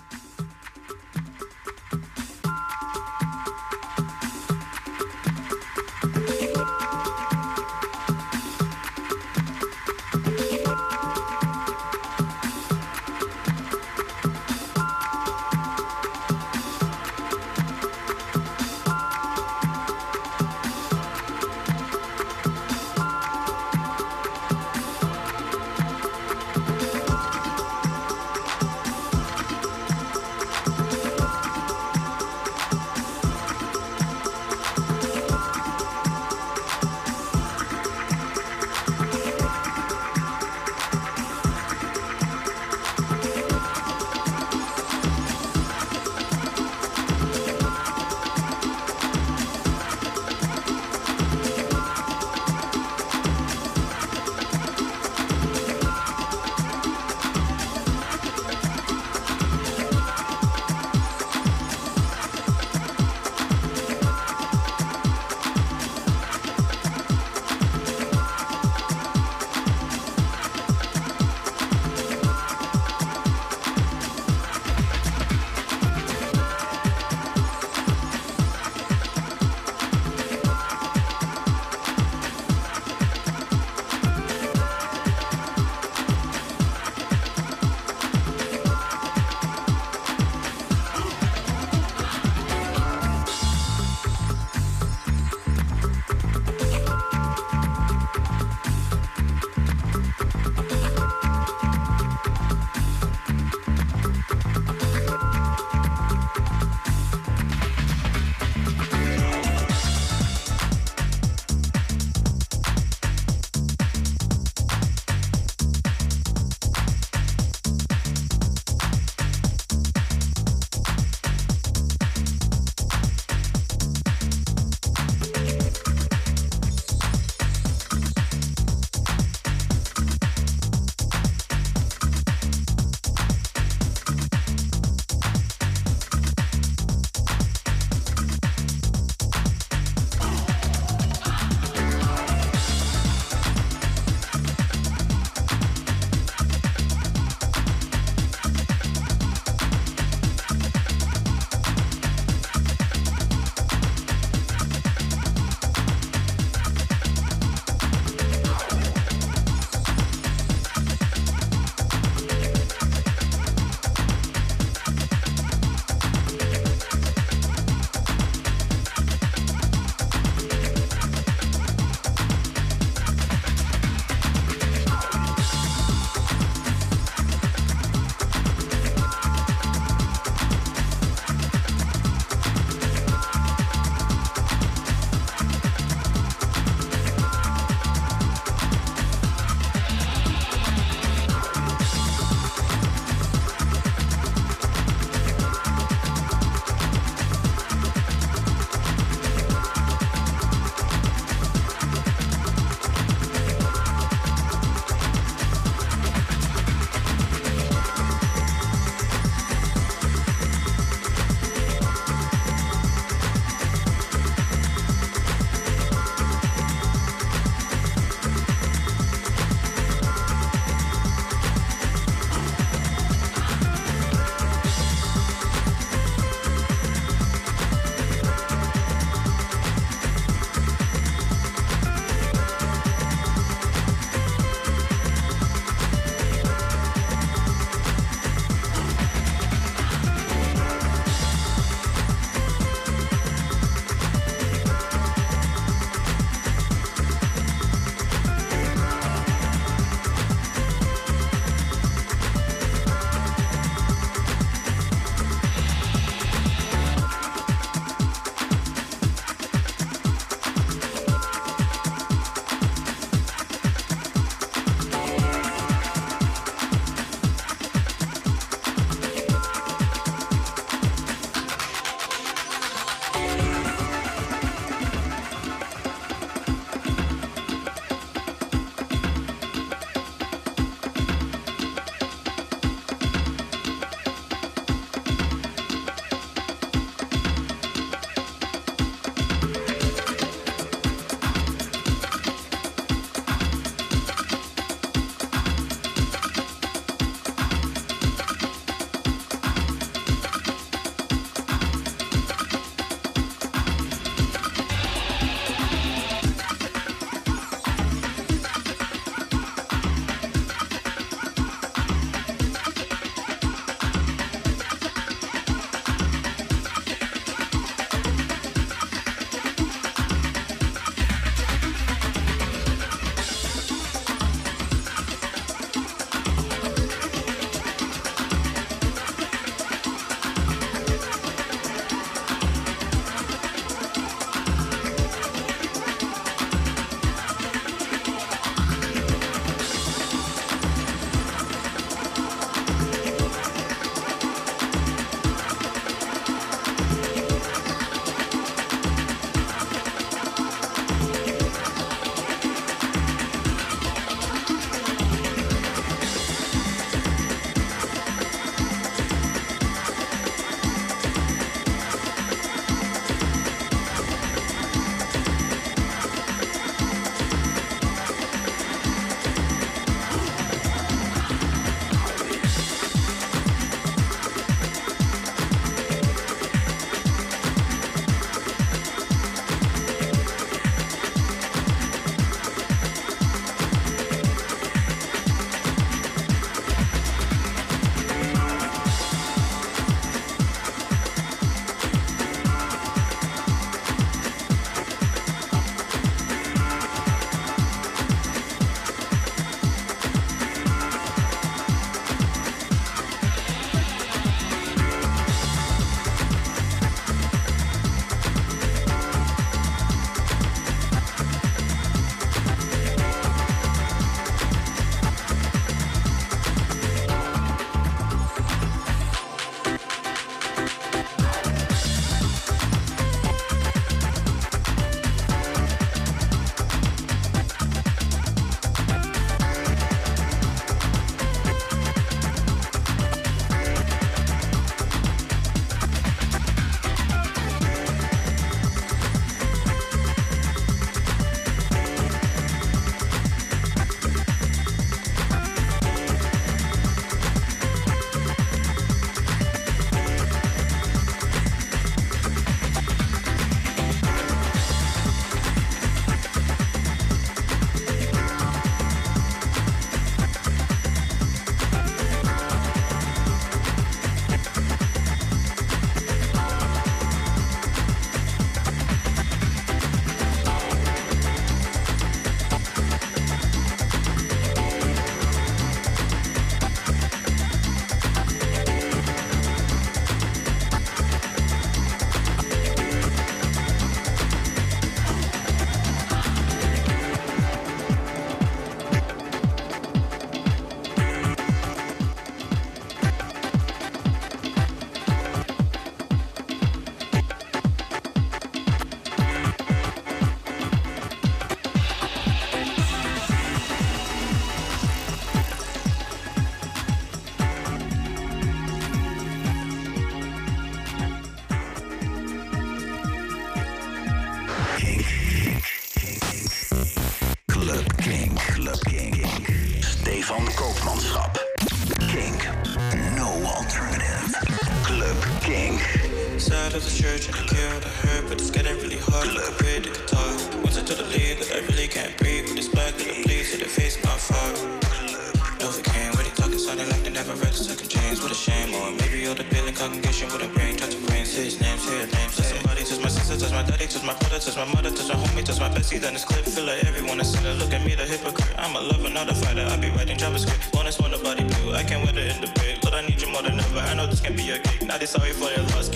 [SPEAKER 8] See that this clip, feel like everyone is sinner. Look at me, the hypocrite. I'm a lover, not a fighter. I be writing JavaScript. Bonus on body blue. I can't wear in the bed, but I need you more than ever. I know this can't be a cake. Now they sorry for
[SPEAKER 7] your loss.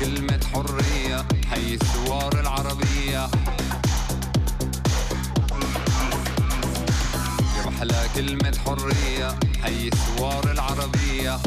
[SPEAKER 3] كلمة حرية حي الثوار العربية. يا محلى كلمة حرية حي الثوار العربية.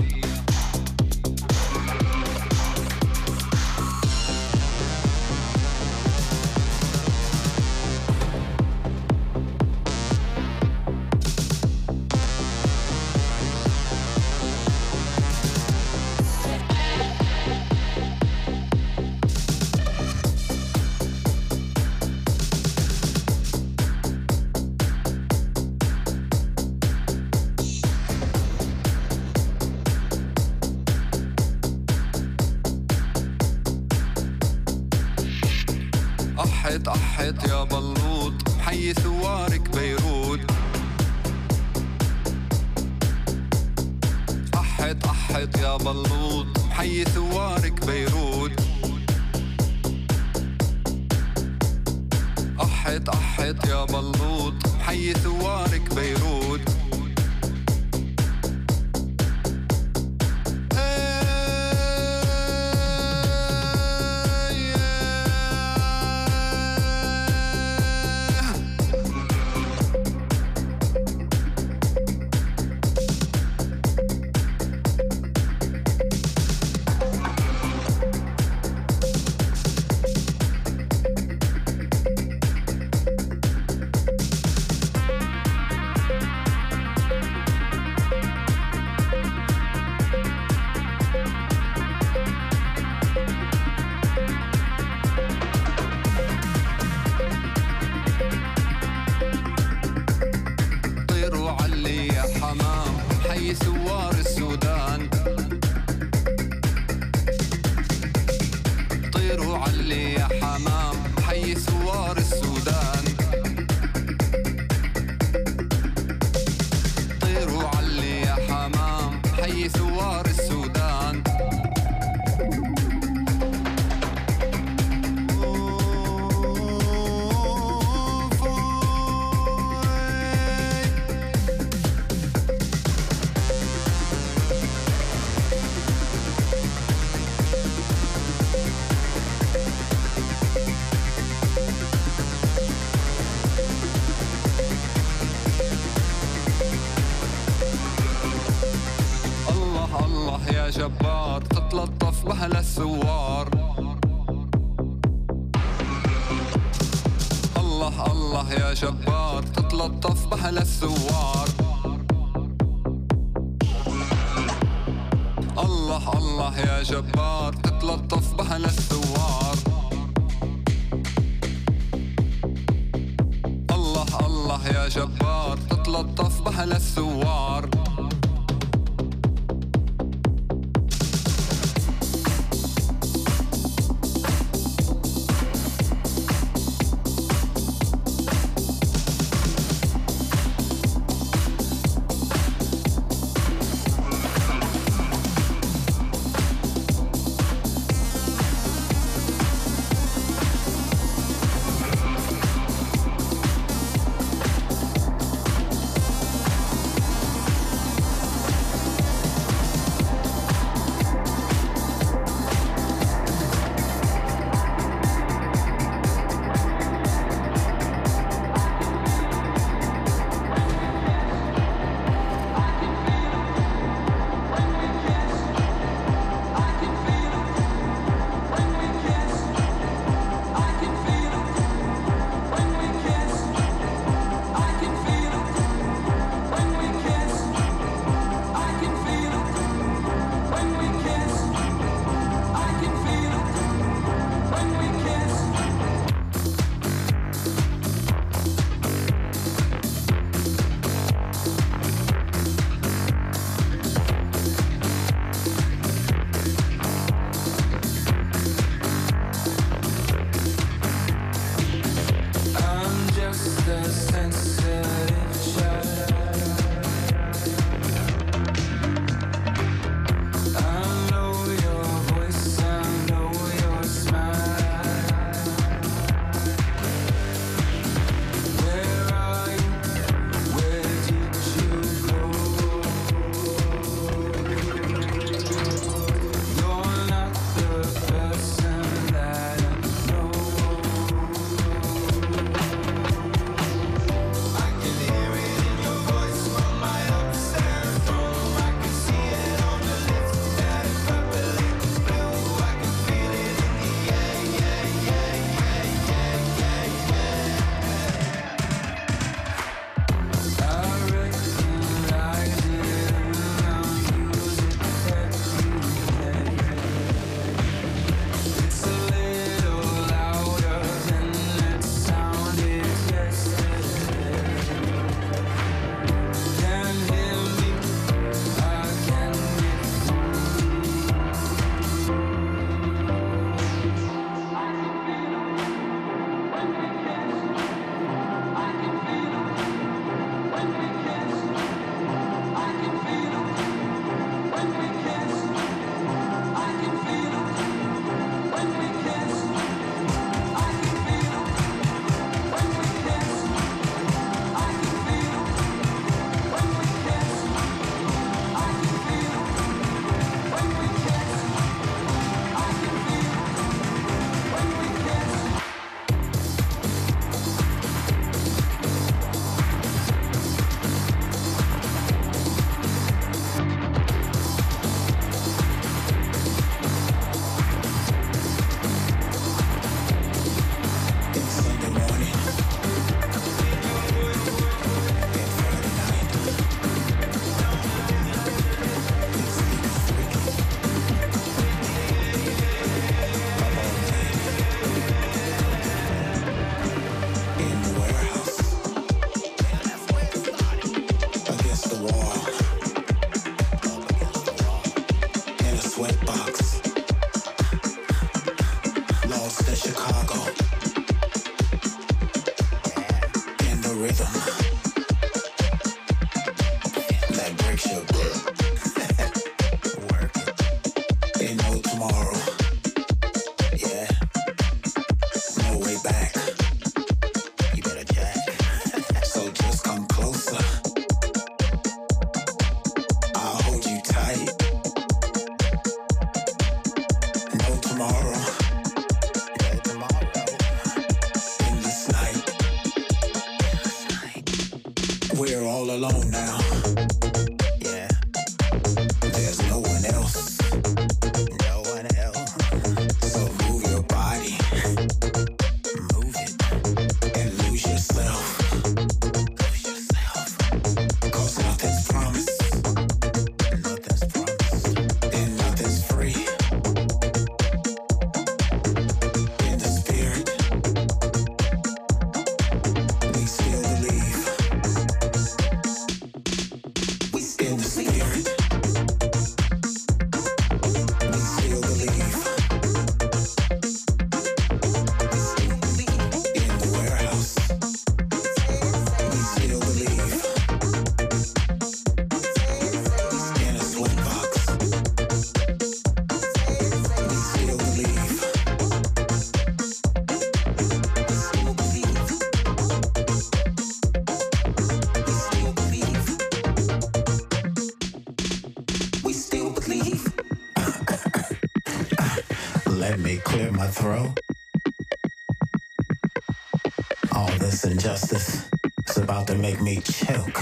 [SPEAKER 9] Make me choke.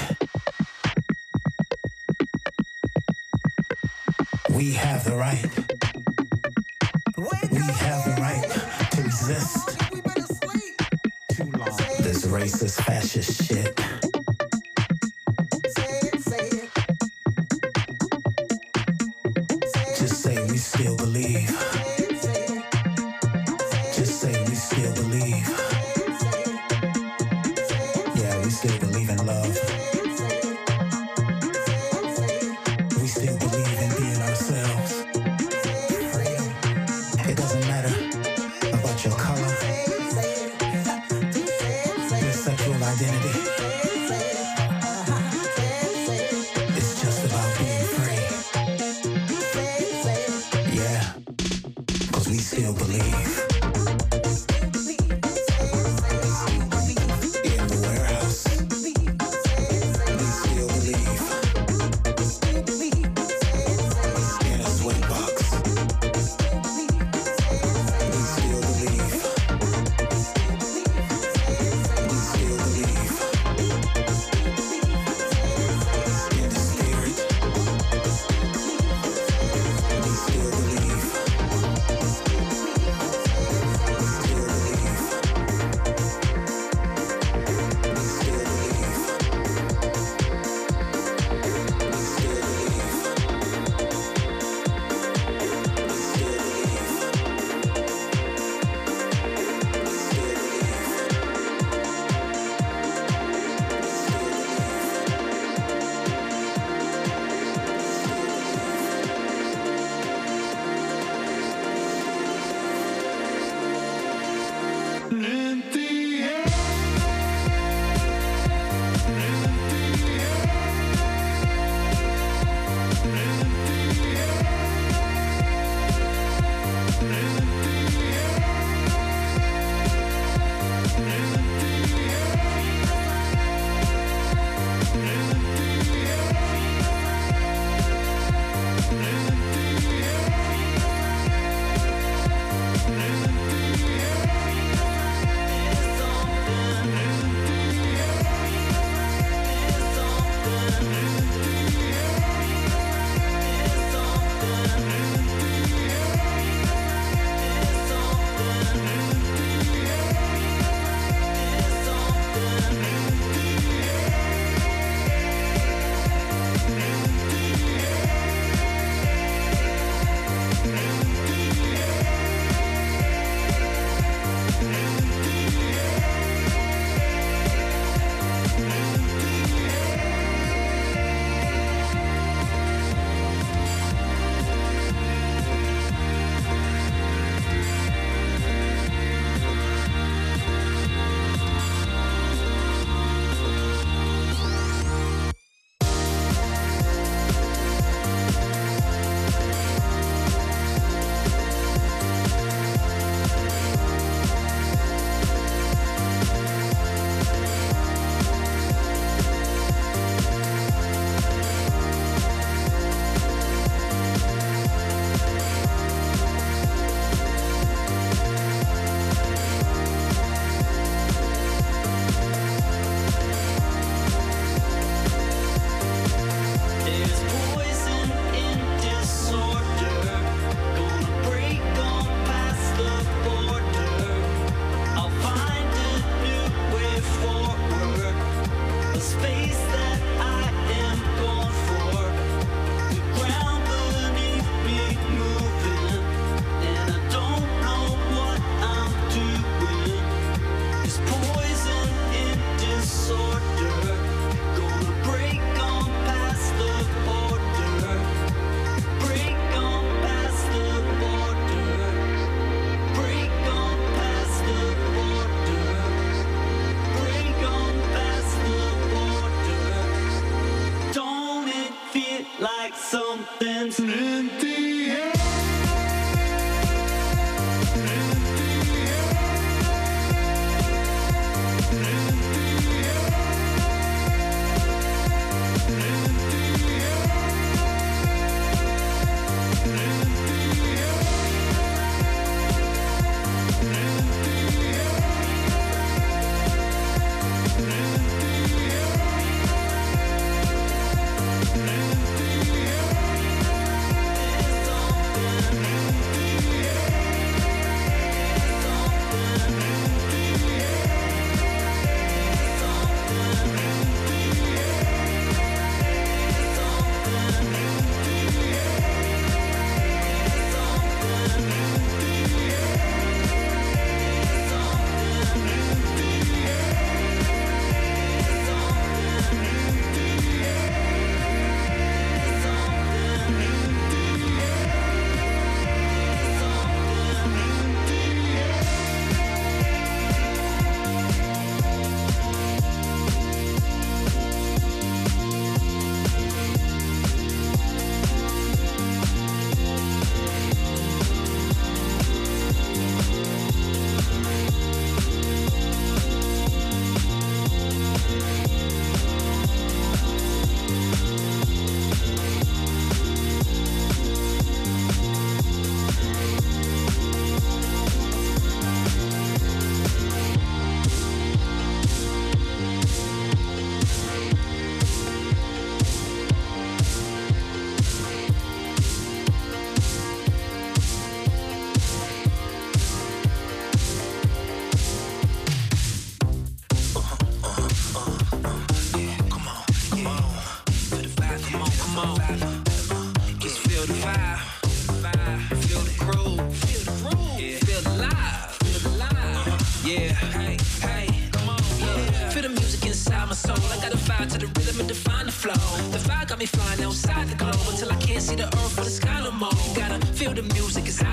[SPEAKER 9] We have the right.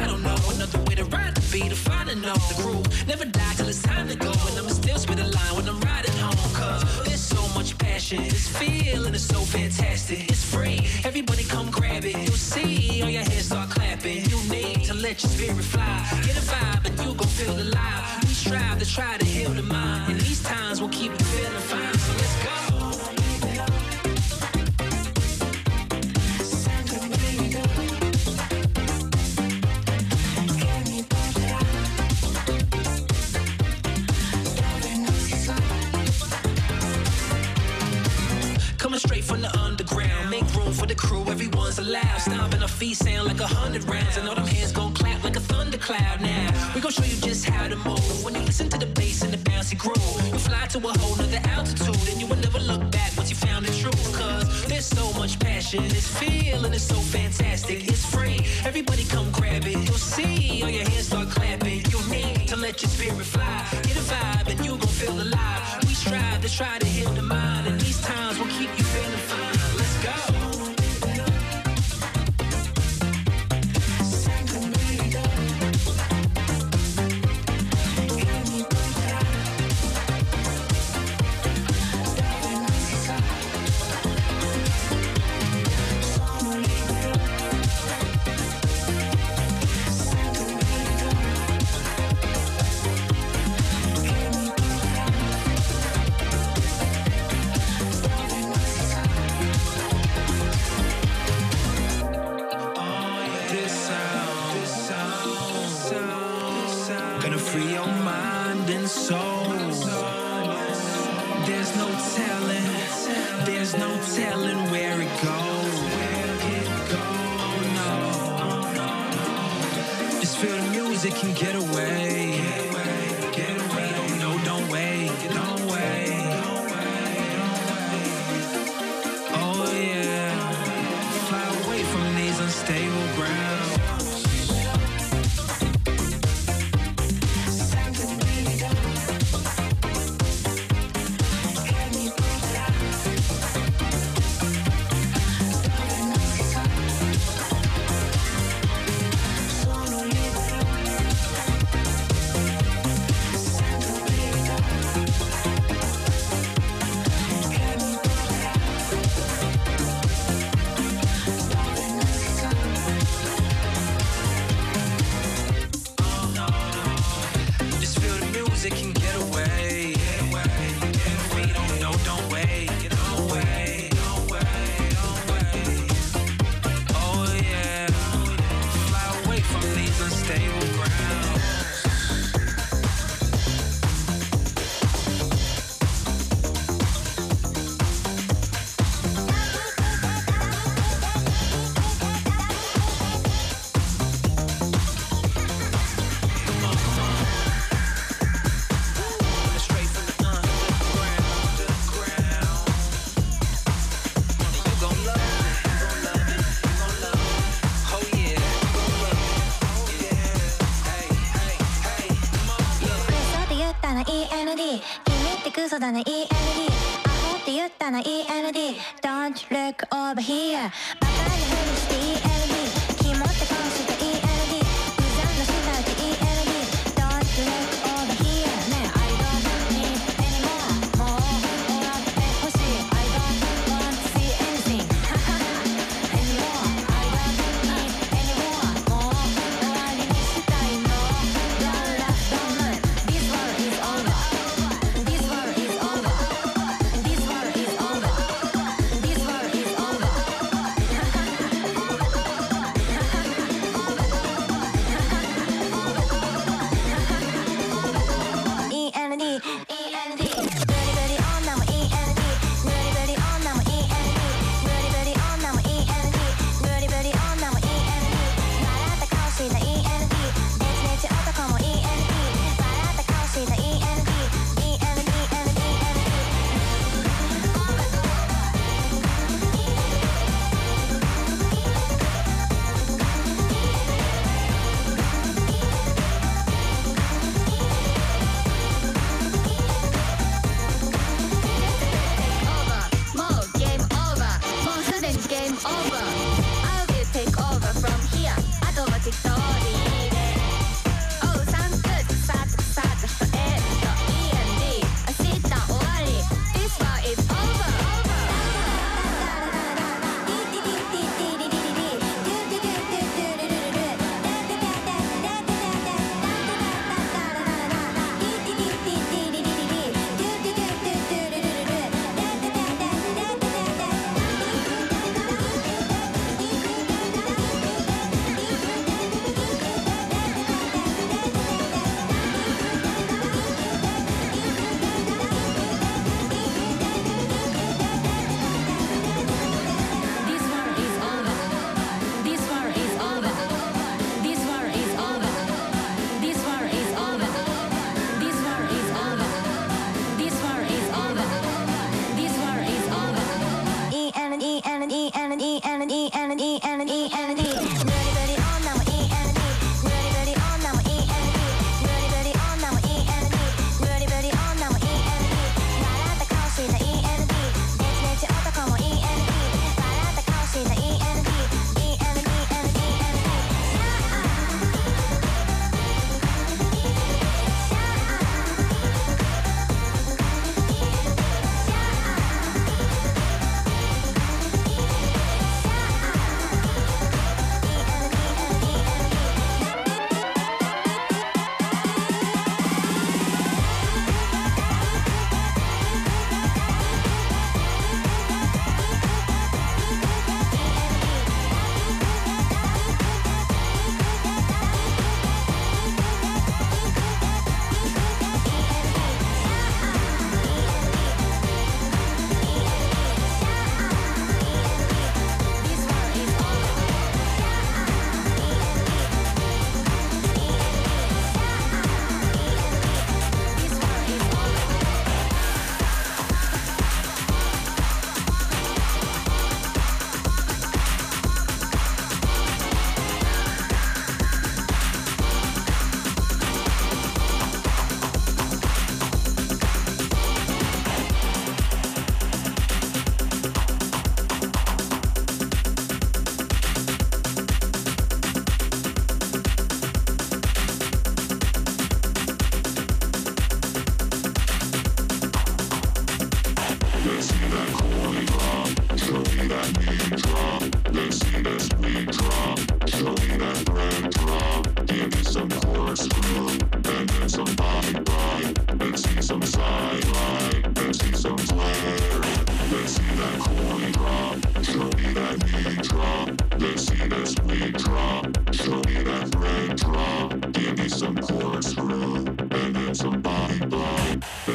[SPEAKER 10] I don't know
[SPEAKER 11] another way to ride the beat, to find and the groove. Never die till it's time to go, and I'ma still spit a line when I'm riding home. Cause there's so much passion, this feeling is so fantastic. It's free, everybody come grab it. You'll see all your hands start clapping. You need to let your spirit fly. Get a vibe and you gon' feel alive. We strive to try to heal the mind, and these times will keep the crew, everyone's allowed. Stomping our feet sound like a hundred rounds. And all them hands gon' clap like a thundercloud now. We gon' show you just how to move. When you listen to the bass and the bouncy groove, you fly to a whole nother altitude. And you will never look back once you found the truth. Cause there's so much passion. This feeling is so fantastic. It's free. Everybody come grab it. You'll see all your hands start clapping. You need to let your spirit fly. Get a vibe and you gon' feel alive. We strive to try to heal the mind. And these times will keep you feeling fine.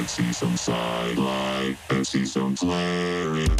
[SPEAKER 12] See
[SPEAKER 13] some sidelight and see some flaring.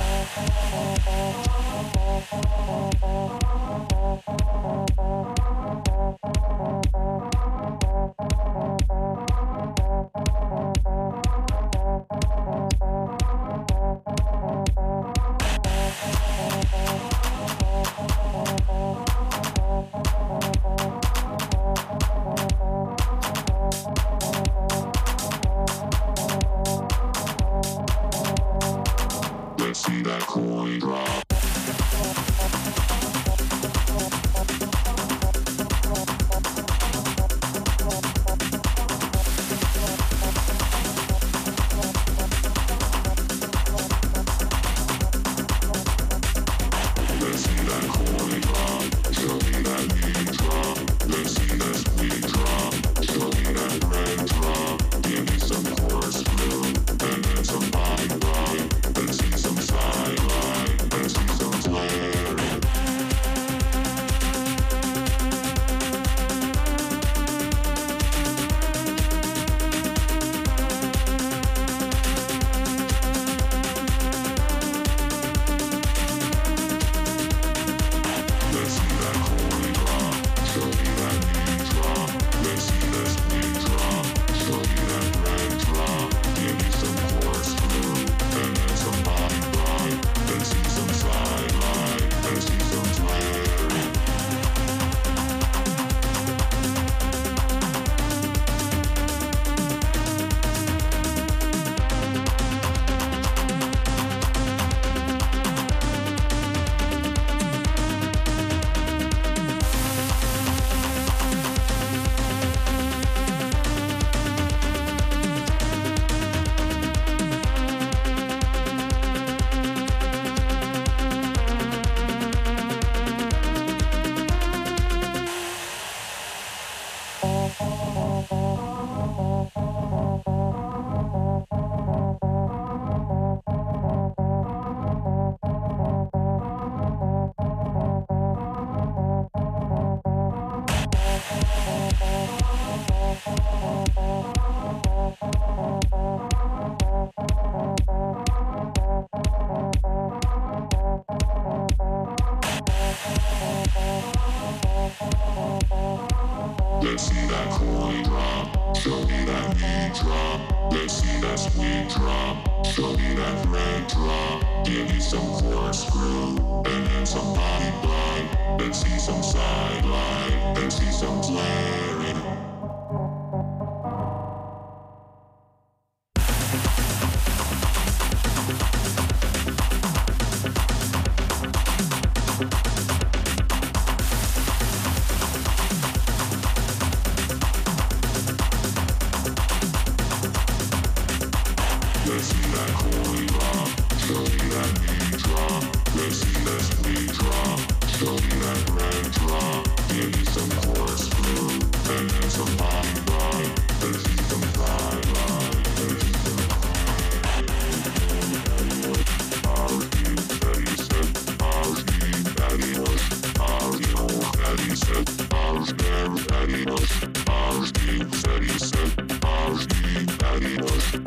[SPEAKER 13] Let's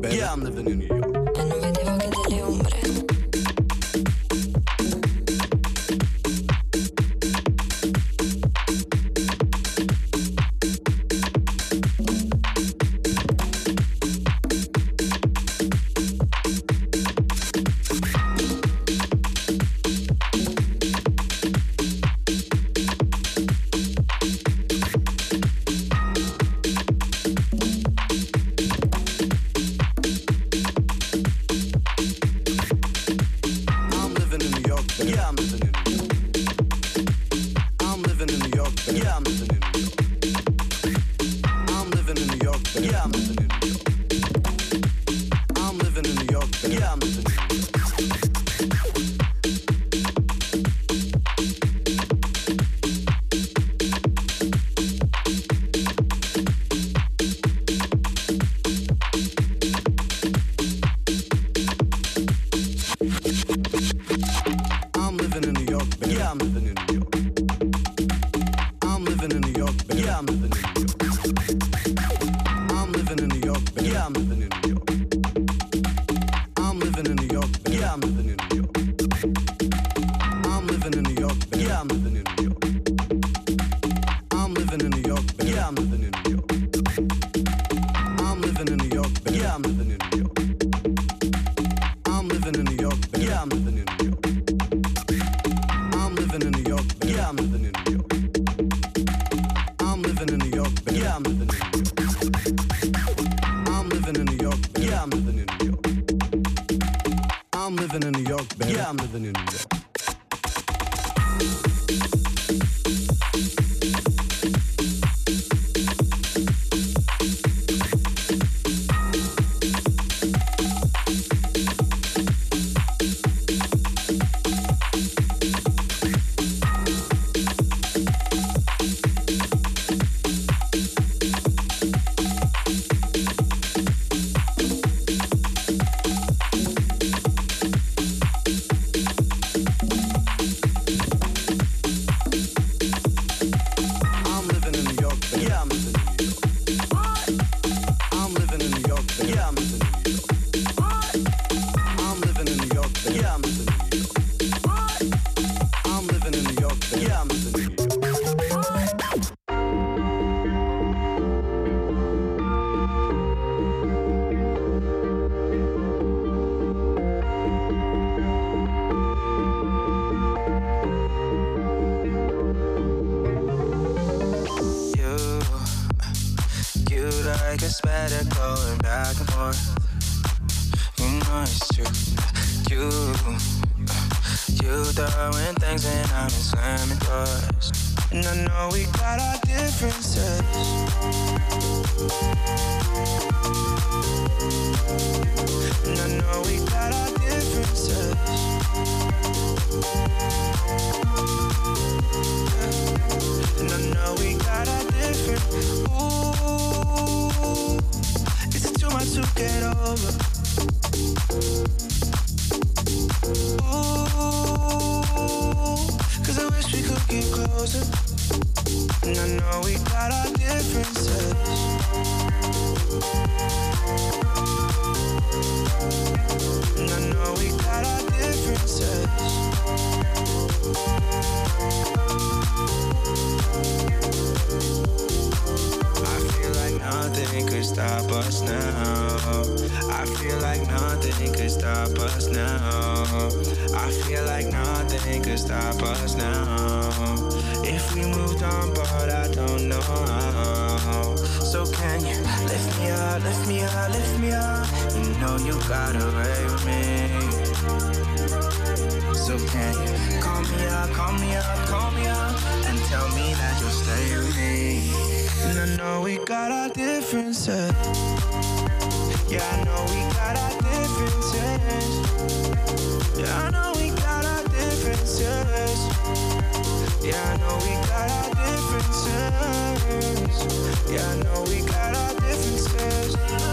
[SPEAKER 14] baby. Yeah, I'm living in New York.
[SPEAKER 8] know you got away with me. So can you call me up, call me up, call me up, and tell me that you'll stay with me? And I know we got our differences. Yeah, I know we got our differences. Yeah, I know we got our differences. Yeah, I know we got our differences. Yeah, I know we got our differences.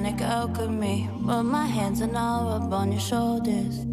[SPEAKER 15] manic alchemy. But my hands are now up on your shoulders.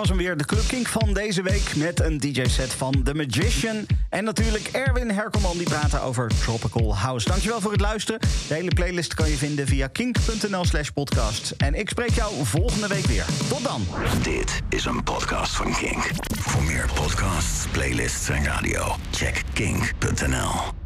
[SPEAKER 2] Was hem weer, de Club Kink van deze week... met een DJ-set van The Magician. En natuurlijk Erwin Herkelman, die praten over Tropical House. Dankjewel voor het luisteren. De hele playlist kan je vinden via kink.nl slash podcast. En ik spreek jou volgende week weer. Tot dan.
[SPEAKER 9] Dit is een podcast van Kink. Voor meer podcasts, playlists en radio, check kink.nl.